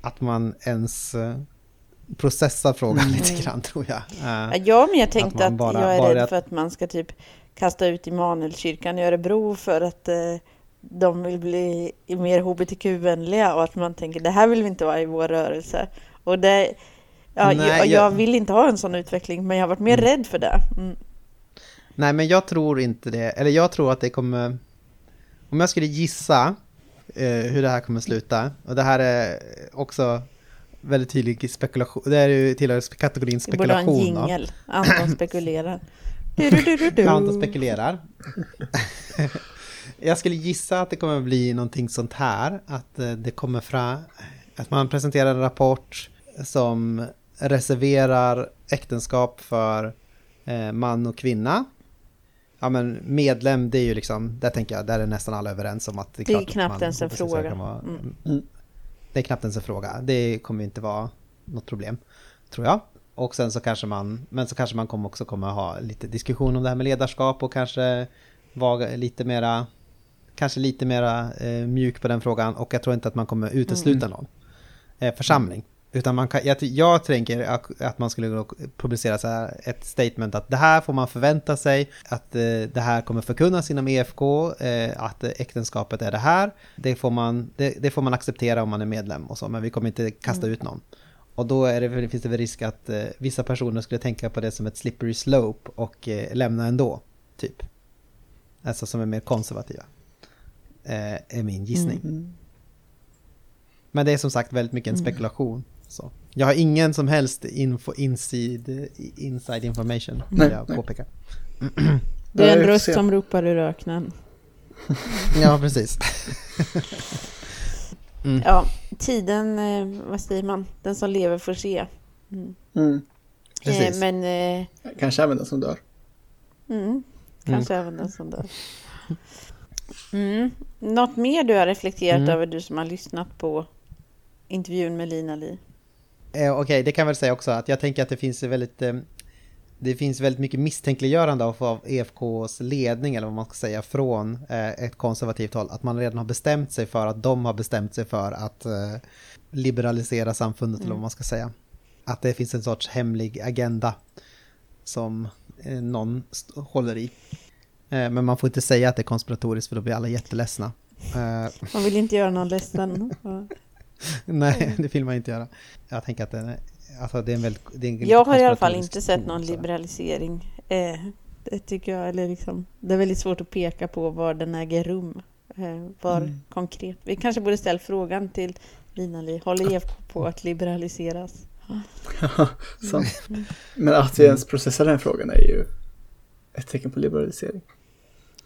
att man ens eh, processar frågan lite grann tror jag. Eh, ja, men jag tänkte att, bara- jag är rädd att- för att man ska typ kasta ut Immanuelskyrkan i Örebro för att eh, de vill bli mer hbtq-vänliga och att man tänker det här vill vi inte vara i vår rörelse. Och det, ja, Nej, jag, jag vill inte ha en sån utveckling, men jag har varit mer rädd för det. Mm. Nej, men jag tror inte det. Eller jag tror att det kommer... Om jag skulle gissa eh, hur det här kommer sluta. Och det här är också väldigt tydlig spekulation. Det är ju tillhör kategorin Vi borde ha en spekulation. jingel. Anton spekulerar. Anton spekulerar. jag skulle gissa att det kommer bli någonting sånt här. Att eh, det kommer fram... Att man presenterar en rapport som reserverar äktenskap för eh, man och kvinna. Ja men medlem, det är ju liksom, där tänker jag, där är nästan alla överens om att det är, Det är knappt ens en fråga. vara- Mm. Det är knappt ens en fråga. Det kommer inte vara något problem, tror jag. Och sen så kanske man, men så kanske man kommer också kommer ha lite diskussion om det här med ledarskap och kanske vara lite mera, kanske lite mera eh, mjuk på den frågan. Och jag tror inte att man kommer utesluta någon eh, församling. Utan man kan, jag, jag tänker att, att man skulle publicera så här ett statement att det här får man förvänta sig, att eh, det här kommer förkunnas inom EFK, eh, att äktenskapet är det här. Det får, man, det, det får man acceptera om man är medlem och så, men vi kommer inte kasta ut någon. Och då är det, väl- finns det väl risk att eh, vissa personer skulle tänka på det som ett slippery slope och eh, lämna ändå, typ. Alltså som är mer konservativa. Eh, är min gissning. Mm. Men det är som sagt väldigt mycket en spekulation. Så. Jag har ingen som helst info, inside, inside information, vill Nej, jag påpeka. Det är en röst som ropar ur öknen. Ja, precis. Ja, tiden, eh, vad säger man? Den som lever får se. Mm. Eh, Precis. men eh, Kanske även den som dör. mm, kanske även den som dör. Mm. Något mer du har reflekterat Mm. över, du som har lyssnat på intervjun med Lina Li? Eh, Okej, det kan jag väl säga också att jag tänker att det finns väldigt... Det finns väldigt mycket misstänkliggörande av, av EFKs ledning, eller vad man ska säga, från eh, ett konservativt håll. Att man redan har bestämt sig för att de har bestämt sig för att eh, liberalisera samfundet, eller vad man ska säga. Att det finns en sorts hemlig agenda som eh, någon håller i. Men man får inte säga att det är konspiratoriskt, för då blir alla jätteledsna. Man vill inte göra någon ledsen. Nej, det vill man inte göra. Jag tänker att det alltså det är en väldigt... Det är en Jag har i alla fall inte sett någon liberalisering. Eh, det tycker jag, eller liksom, det är väldigt svårt att peka på var den äger rum. Eh, var Mm. konkret. Vi kanske borde ställa frågan till Lina Li. Håller EFK på att liberaliseras? Så. Men att vi ens processar den frågan är ju ett tecken på liberalisering.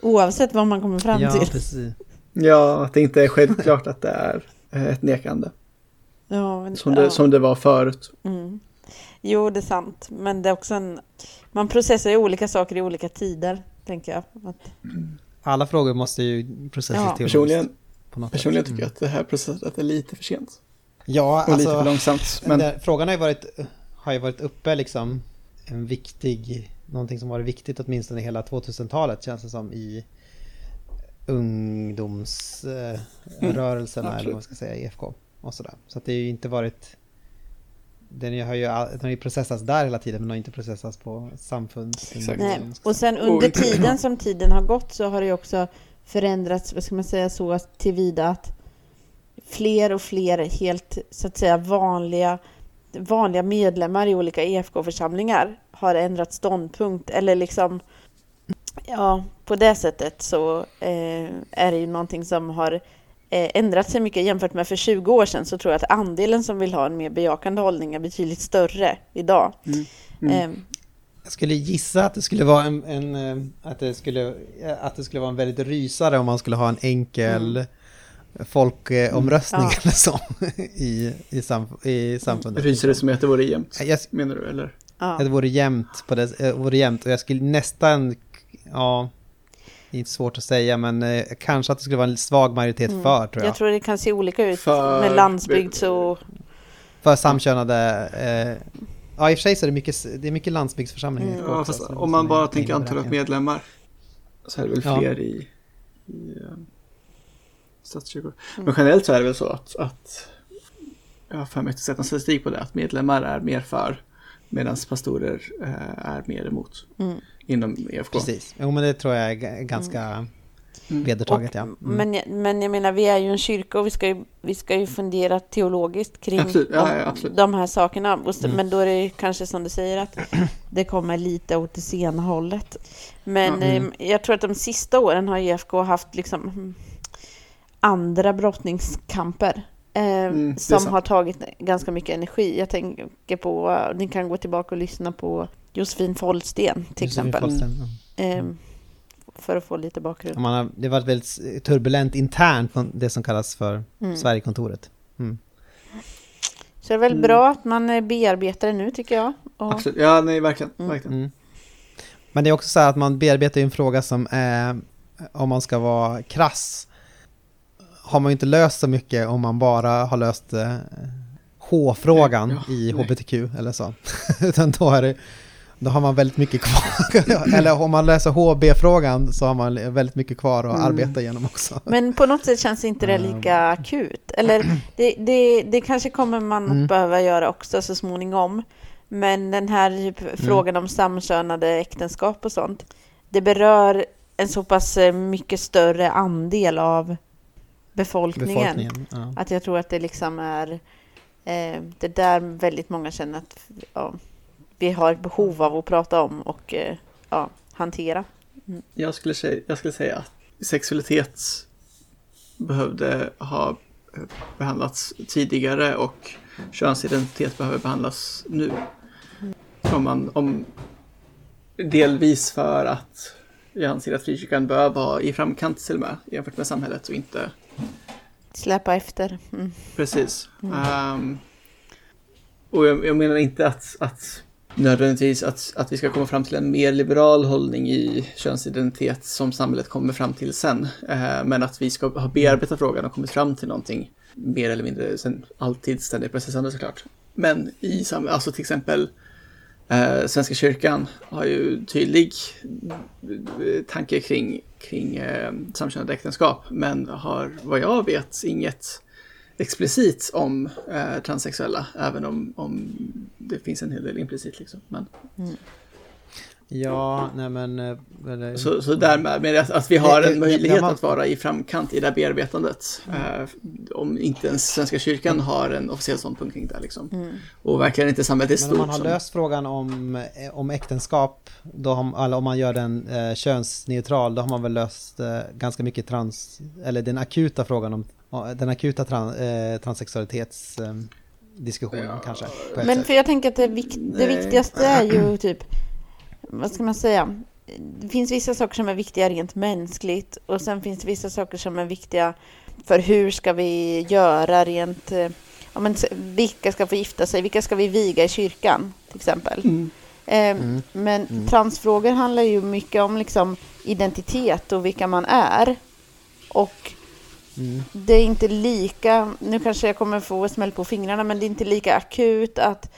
Oavsett vad man kommer fram Ja, till. precis. Ja, att det inte är självklart att det är eh, ett nekande. Ja, men, Som det, ja. som det var förut. Mm. Jo, det är sant. Men det är också en... Man processar ju olika saker i olika tider, tänker jag. Att, Alla frågor måste ju processas Ja. Personligen, på något personligen sätt. tycker jag att det här processet är lite för sent. Ja, Och lite för alltså... långsamt. Men... Det, frågan har ju, varit, har ju varit uppe liksom en viktig någonting som varit viktigt åtminstone hela 2000-talet känns det som i ungdomsrörelserna Mm, eller vad man ska säga, IFK och sådär. Så att det har ju inte varit den har ju, den har ju processats där hela tiden men har inte processats på samfunds... Nej. Och sen under tiden som tiden har gått så har det ju också förändrats, vad ska man säga så, att tillvida att fler och fler helt så att säga vanliga, vanliga medlemmar i olika EFK-församlingar har ändrat ståndpunkt eller liksom ja, på det sättet så eh, är det ju någonting som har eh, ändrat sig mycket jämfört med för 20 år sedan så tror jag att andelen som vill ha en mer bejakande hållning är betydligt större idag. Mm. Mm. Eh, Jag skulle gissa att det skulle vara en, en eh, att, det skulle, eh, att det skulle vara en väldigt rysare om man skulle ha en enkel folkomröstning Ja. eller så i, i, sam, i samfundet. Rysare som att det vore jämnt, Jag, menar du? Eller? ja. att det vore jämnt på det, eh, vore jämnt och jag skulle nästan, ja, det är inte svårt att säga men eh, kanske att det skulle vara en svag majoritet Mm. för tror jag. Jag tror det kan se olika ut För- med landsbygds och... För samkönade, eh, ja i och för sig så är det mycket, det är mycket landsbygdsförsamlingar. Mm. Ja, också, fast om man bara tänker antalet medlemmar så är det väl Ja. fler i, i eh, statskyrkor. Mm. Men generellt så är det väl så att, att jag har för mig att sätta en statistik på det, att medlemmar är mer för medan pastorer eh, är mer emot Mm. Inom EFK. Precis, jo men det tror jag är ganska vedertaget ja. Mm. Men, jag, men jag menar, vi är ju en kyrka och vi ska ju, vi ska ju fundera teologiskt kring Absolut, ja, de, ja, absolut. de här sakerna. Och Mm. Men då är det kanske som du säger att det kommer lite åt det sena hållet. Men. Mm. jag tror att de sista åren har IFK haft liksom mm, andra brottningskamper. Eh, Mm, som har tagit ganska mycket energi. Jag tänker på, ni kan gå tillbaka och lyssna på Josefin Follsten till Josefin exempel. Follsten, ja. Eh, för att få lite bakgrund. Och Man har, det har varit väldigt turbulent internt det som kallas för Mm. Sverigekontoret. Mm. Så det är väl Mm. bra att man bearbetar det nu tycker jag. Och, Absolut, ja nej verkligen. Mm. verkligen. Mm. Men det är också så här att man bearbetar ju en fråga som är, om man ska vara krass, har man ju inte löst så mycket om man bara har löst eh, H-frågan Ja, i nej. HBTQ eller så. Utan då, är det, då har man väldigt mycket kvar. eller om man läser HB-frågan så har man väldigt mycket kvar att Mm. arbeta igenom också. men på något sätt känns inte det Mm. lika akut. Eller det, det, det kanske kommer man Mm. att behöva göra också så småningom. Men den här typ, frågan om samkönade äktenskap och sånt. Det berör en så pass eh, mycket större andel av befolkningen. Befolkningen. Ja. Att jag tror att det liksom är eh, det där väldigt många känner att ja, vi har ett behov av att prata om och eh, ja, hantera. Jag, skulle säga, jag skulle säga att sexualitet behövde ha eh, behandlats tidigare och könsidentitet behöver behandlas nu. Om man, om, delvis för att jag anser att frikyrkan bör vara i framkant till och med jämfört med samhället och inte Släpa efter. Mm. Precis. Ehm, och jag, jag menar inte att, att nödvändigtvis att, att vi ska komma fram till en mer liberal hållning i könsidentitet som samhället kommer fram till sen. Eh, men att vi ska ha bearbetat frågan och kommit fram till någonting mer eller mindre, sen alltid ständigt processande såklart. Men i alltså till exempel eh, Svenska kyrkan har ju tydlig eh, tanke kring, kring eh, samkönade äktenskap, men har vad jag vet inget explicit om eh, transsexuella, även om, om det finns en hel del implicit. Liksom. Men, Ja, nej men... eh, eller- så, så därmed med att, att vi har det- en möjlighet det- man- att vara i framkant i det här bearbetandet. Eh, om inte ens Svenska kyrkan har en officiell ståndpunkt kring det. Liksom. Och verkligen inte samhället Men stort. om man har som- löst frågan om, eh, om äktenskap, då har, eller om man gör den eh, könsneutral, då har man väl löst eh, ganska mycket trans, eller den akuta frågan om, den akuta tran, eh, transsexualitets eh, diskussionen kanske. Men sätt. för jag tänker att det, vik- det viktigaste är ju typ, vad ska man säga? Det finns vissa saker som är viktiga rent mänskligt och sen finns det vissa saker som är viktiga för hur ska vi göra rent, eh, ja men vilka ska få gifta sig, vilka ska vi viga i kyrkan till exempel. Mm. Eh, Men transfrågor handlar ju mycket om liksom identitet och vilka man är. Och Mm. det är inte lika, nu kanske jag kommer få smäll på fingrarna, men det är inte lika akut att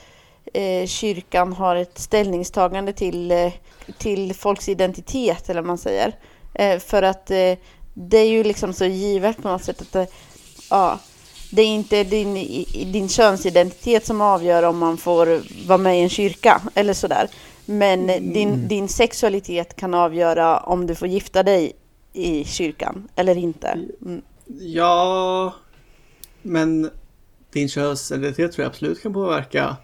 eh, kyrkan har ett ställningstagande till, eh, till folks identitet, eller vad man säger. Eh, för att eh, det är ju liksom så givet på något sätt att det, ja, det är inte din, din könsidentitet som avgör om man får vara med i en kyrka eller sådär. Men din, Mm. din sexualitet kan avgöra om du får gifta dig i kyrkan eller inte. Mm. Ja, men din könsidentitet tror jag absolut kan påverka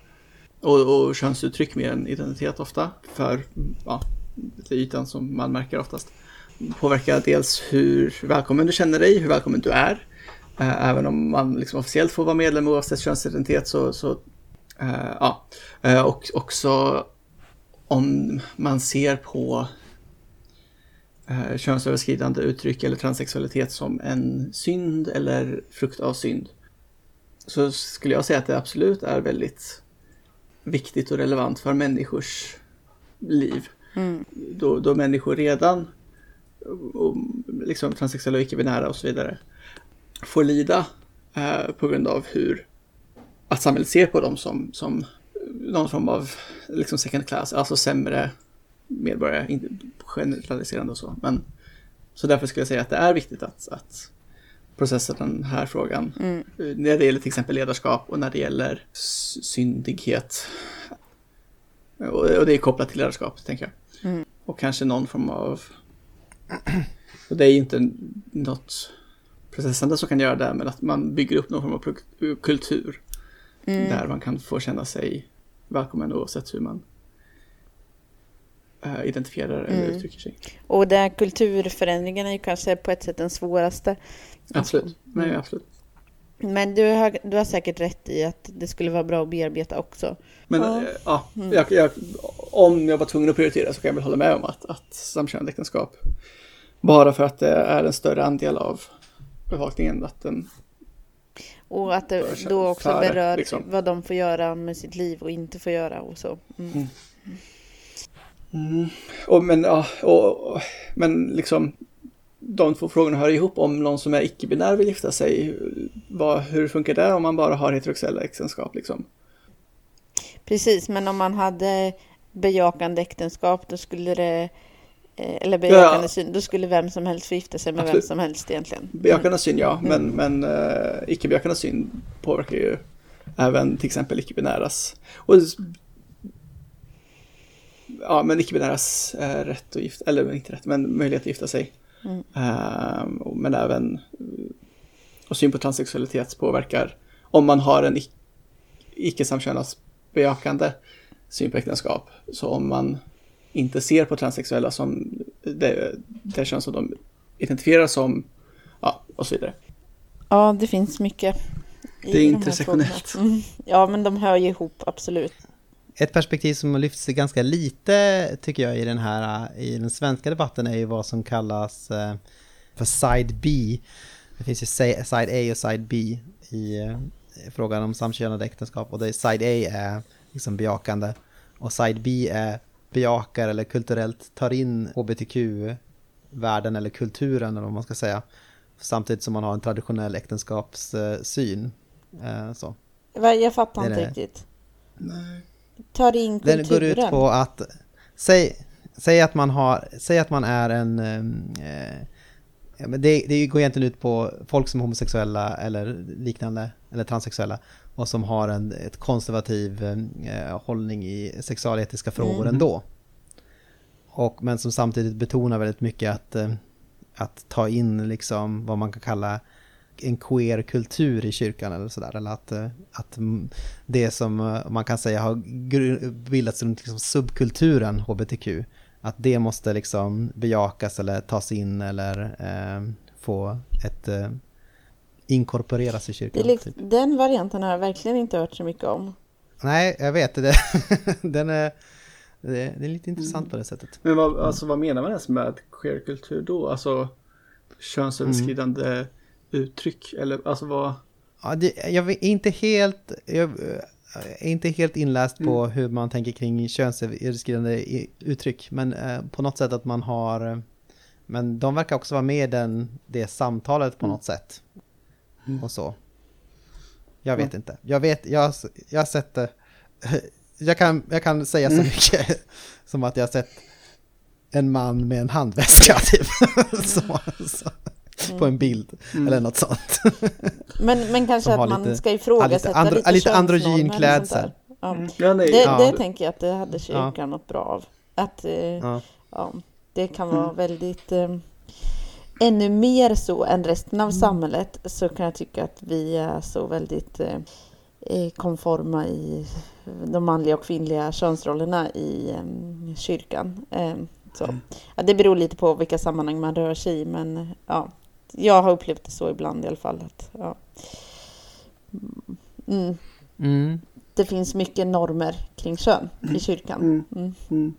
och, och könsuttryck mer än identitet ofta. För ja, det är ytan som man märker oftast. Påverkar dels hur välkommen du känner dig, hur välkommen du är. Eh, även om man liksom officiellt får vara medlem oavsett könsidentitet så, så äh, ja. Eh, och också om man ser på eh, könsöverskridande uttryck eller transsexualitet som en synd eller frukt av synd. Så skulle jag säga att det absolut är väldigt viktigt och relevant för människors liv. Mm. Då, då människor redan, och, liksom transsexuella och icke-binära och så vidare, får lida eh, på grund av hur att samhället ser på dem som, som någon form av liksom second class, alltså sämre medborgare, inte generaliserande och så. Men, så därför skulle jag säga att det är viktigt att, att processa den här frågan. Mm. När det gäller till exempel ledarskap och när det gäller syndighet. Och, och det är kopplat till ledarskap, tänker jag. Mm. Och kanske någon form av... Och det är ju inte något processande som kan göra det, men att man bygger upp någon form av kultur. Mm. Där man kan få känna sig välkommen oavsett hur man eh, identifierar eller Mm. uttrycker sig. Och den kulturförändringen är ju kanske på ett sätt den svåraste. Absolut. Nej, Mm. absolut. Men du har, du har säkert rätt i att det skulle vara bra att bearbeta också. Men Ja. eh, ja, Mm. jag, jag, om jag var tvungen att prioritera så kan jag väl hålla med om att, att samkönade äktenskap, bara för att det är en större andel av befolkningen, att den, Och att det då också före, berör liksom. vad de får göra med sitt liv och inte får göra och så. Mm. Och, men, ja, och, och, men liksom de två frågorna hör ihop om någon som är icke-binär vill gifta sig. Vad, hur funkar det om man bara har heterosexuella äktenskap liksom? Precis, men om man hade bejakande äktenskap då skulle det eh, eller bejakande Ja. syn, då skulle vem som helst få gifta sig med vem Absolut. som helst egentligen. Bejakande syn ja, men, men uh, icke-bejakande syn påverkar ju även till exempel icke-binäras. Och, ja, men icke-binäras eh, rätt att gifta, eller inte rätt, men möjlighet att gifta sig. Mm. Och- men även eh, och syn på transsexualitet påverkar om man har en ic- icke-samkönat bejakande syn på äktenskap. Så om man inte ser på transsexuella som det, det kön som de identifierar som, ja, och så vidare. Ja, det finns mycket. Det är de intersektionellt. Mm. Ja, men de hör ju ihop, absolut. Ett perspektiv som har lyfts ganska lite tycker jag i den här i den svenska debatten är ju vad som kallas eh, för side B. Det finns ju side A och side B i eh, frågan om samkönade äktenskap och det är side A är liksom bejakande och side B är bejakar eller kulturellt tar in hbtq-världen eller kulturen eller vad man ska säga. Samtidigt som man har en traditionell äktenskapssyn. Eh, så. Jag fattar inte riktigt. Nej. Tar in Den kulturen. går ut på att, säg, säg att man har, säg att man är en, eh, ja, men det, det går egentligen ut på folk som är homosexuella eller liknande, eller transsexuella, och som har en ett konservativ eh, hållning i sexualetiska frågor Mm. ändå. Och, men som samtidigt betonar väldigt mycket att, eh, att ta in liksom vad man kan kalla en queer-kultur i kyrkan eller sådär. Eller att, eh, att mm, det som eh, man kan säga har bildats runt liksom subkulturen hbtq, att det måste liksom bejakas eller tas in eller eh, få ett eh, inkorporeras i kyrkan. liksom, typ. Den varianten har jag verkligen inte hört så mycket om. Nej, jag vet det. Den är, det, det är lite intressant på det sättet. Men vad, alltså, vad menar man ens med queerkultur då? Alltså könsöverskridande uttryck eller alltså vad? Ja, det, jag är inte helt, jag är inte helt inläst på hur man tänker kring könsöverskridande uttryck, men eh, på något sätt att man har, eh, men de verkar också vara med i den, det samtalet på något sätt. Och så. Jag vet inte. Jag vet, jag, jag har sett det. jag, kan, jag kan säga så mycket som att jag har sett en man med en handväska typ. så, så, på en bild eller något sånt. Men, men kanske att man lite- ska ifrågasätta ja, lite andro- lite, androgyn klädsel. sånt där. Ja. Ja, nej, Det, Ja. det tänker jag att det hade kyrkan Ja. något bra av. Att eh, Ja. ja, det kan vara väldigt... Eh, ännu mer så än resten av samhället så kan jag tycka att vi är så väldigt eh, eh, konforma i de manliga och kvinnliga könsrollerna i eh, kyrkan. Eh, så. Ja, det beror lite på vilka sammanhang man rör sig i men ja, jag har upplevt det så ibland i alla fall. Att, ja. mm, Mm. det finns mycket normer kring kön i kyrkan. Mm. Mm.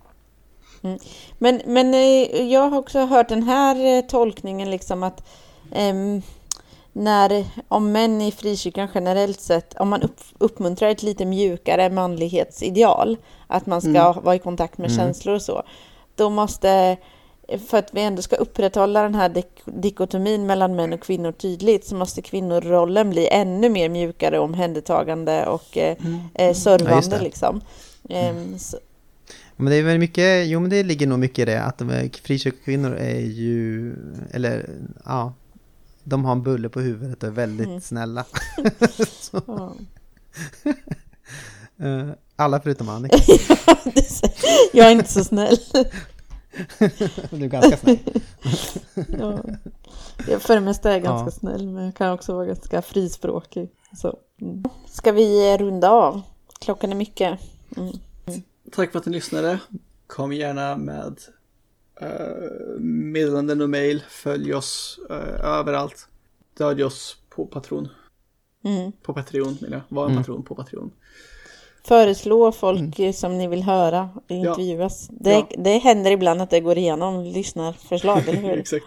Mm. Men, men eh, jag har också hört den här eh, tolkningen liksom att ehm, när, om män i frikyrkan generellt sett, om man upp, uppmuntrar ett lite mjukare manlighetsideal, att man ska vara i kontakt med känslor och så, då måste, för att vi ändå ska upprätthålla den här dik dikotomin mellan män och kvinnor tydligt, så måste kvinnorollen bli ännu mer mjukare, omhändertagande och eh, eh, servande Ja, liksom. Ehm, så, Men det är väl mycket, jo men det ligger nog mycket i det att de är- frikyrkokvinnor är ju, eller ja, de har en bulle på huvudet och är väldigt snälla. Så, ja. eh, alla förutom Annika, jag är inte så snäll. du är ganska snäll. Ja. Jag för det mesta är jag ganska Ja. snäll, men jag kan också vara ganska frispråkig. Så. Mm. Ska vi runda av? Klockan är mycket. Mm. Tack för att ni lyssnade. Kom gärna med uh, meddelanden och mail. Följ oss eh, överallt. Stödj oss på Patron. Mm. På Patreon menar jag. Var en patron på Patreon. Föreslå folk eh, som ni vill höra intervjuas. Det, Ja. det händer ibland att det går igenom lyssnarförslag, eller hur? Exakt.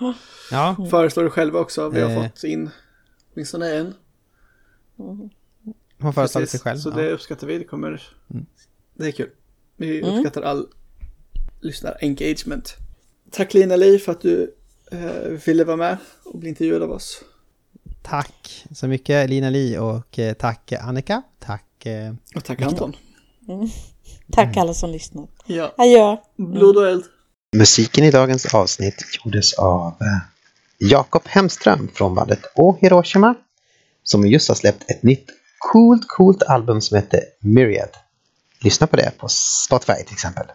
Ja, Föreslår det själva också. Vi har Eh. fått in åtminstone en. hon har föreslagit sig själv. Så ja. det uppskattar vi. Det kommer... Det är kul. Vi uppskattar all lyssnar-engagement. Tack Lina Li för att du eh, ville vara med och bli intervjuad av oss. Tack så mycket Lina Li och eh, tack Annika. Tack. Eh, Och tack Anton. Tack alla som lyssnat. Ja. Adjö! Blod och eld. Musiken i dagens avsnitt gjordes av eh, Jakob Hemström från bandet O Hiroshima som just har släppt ett nytt coolt, coolt album som heter Myriad. Lyssna på det på Spotify till exempel.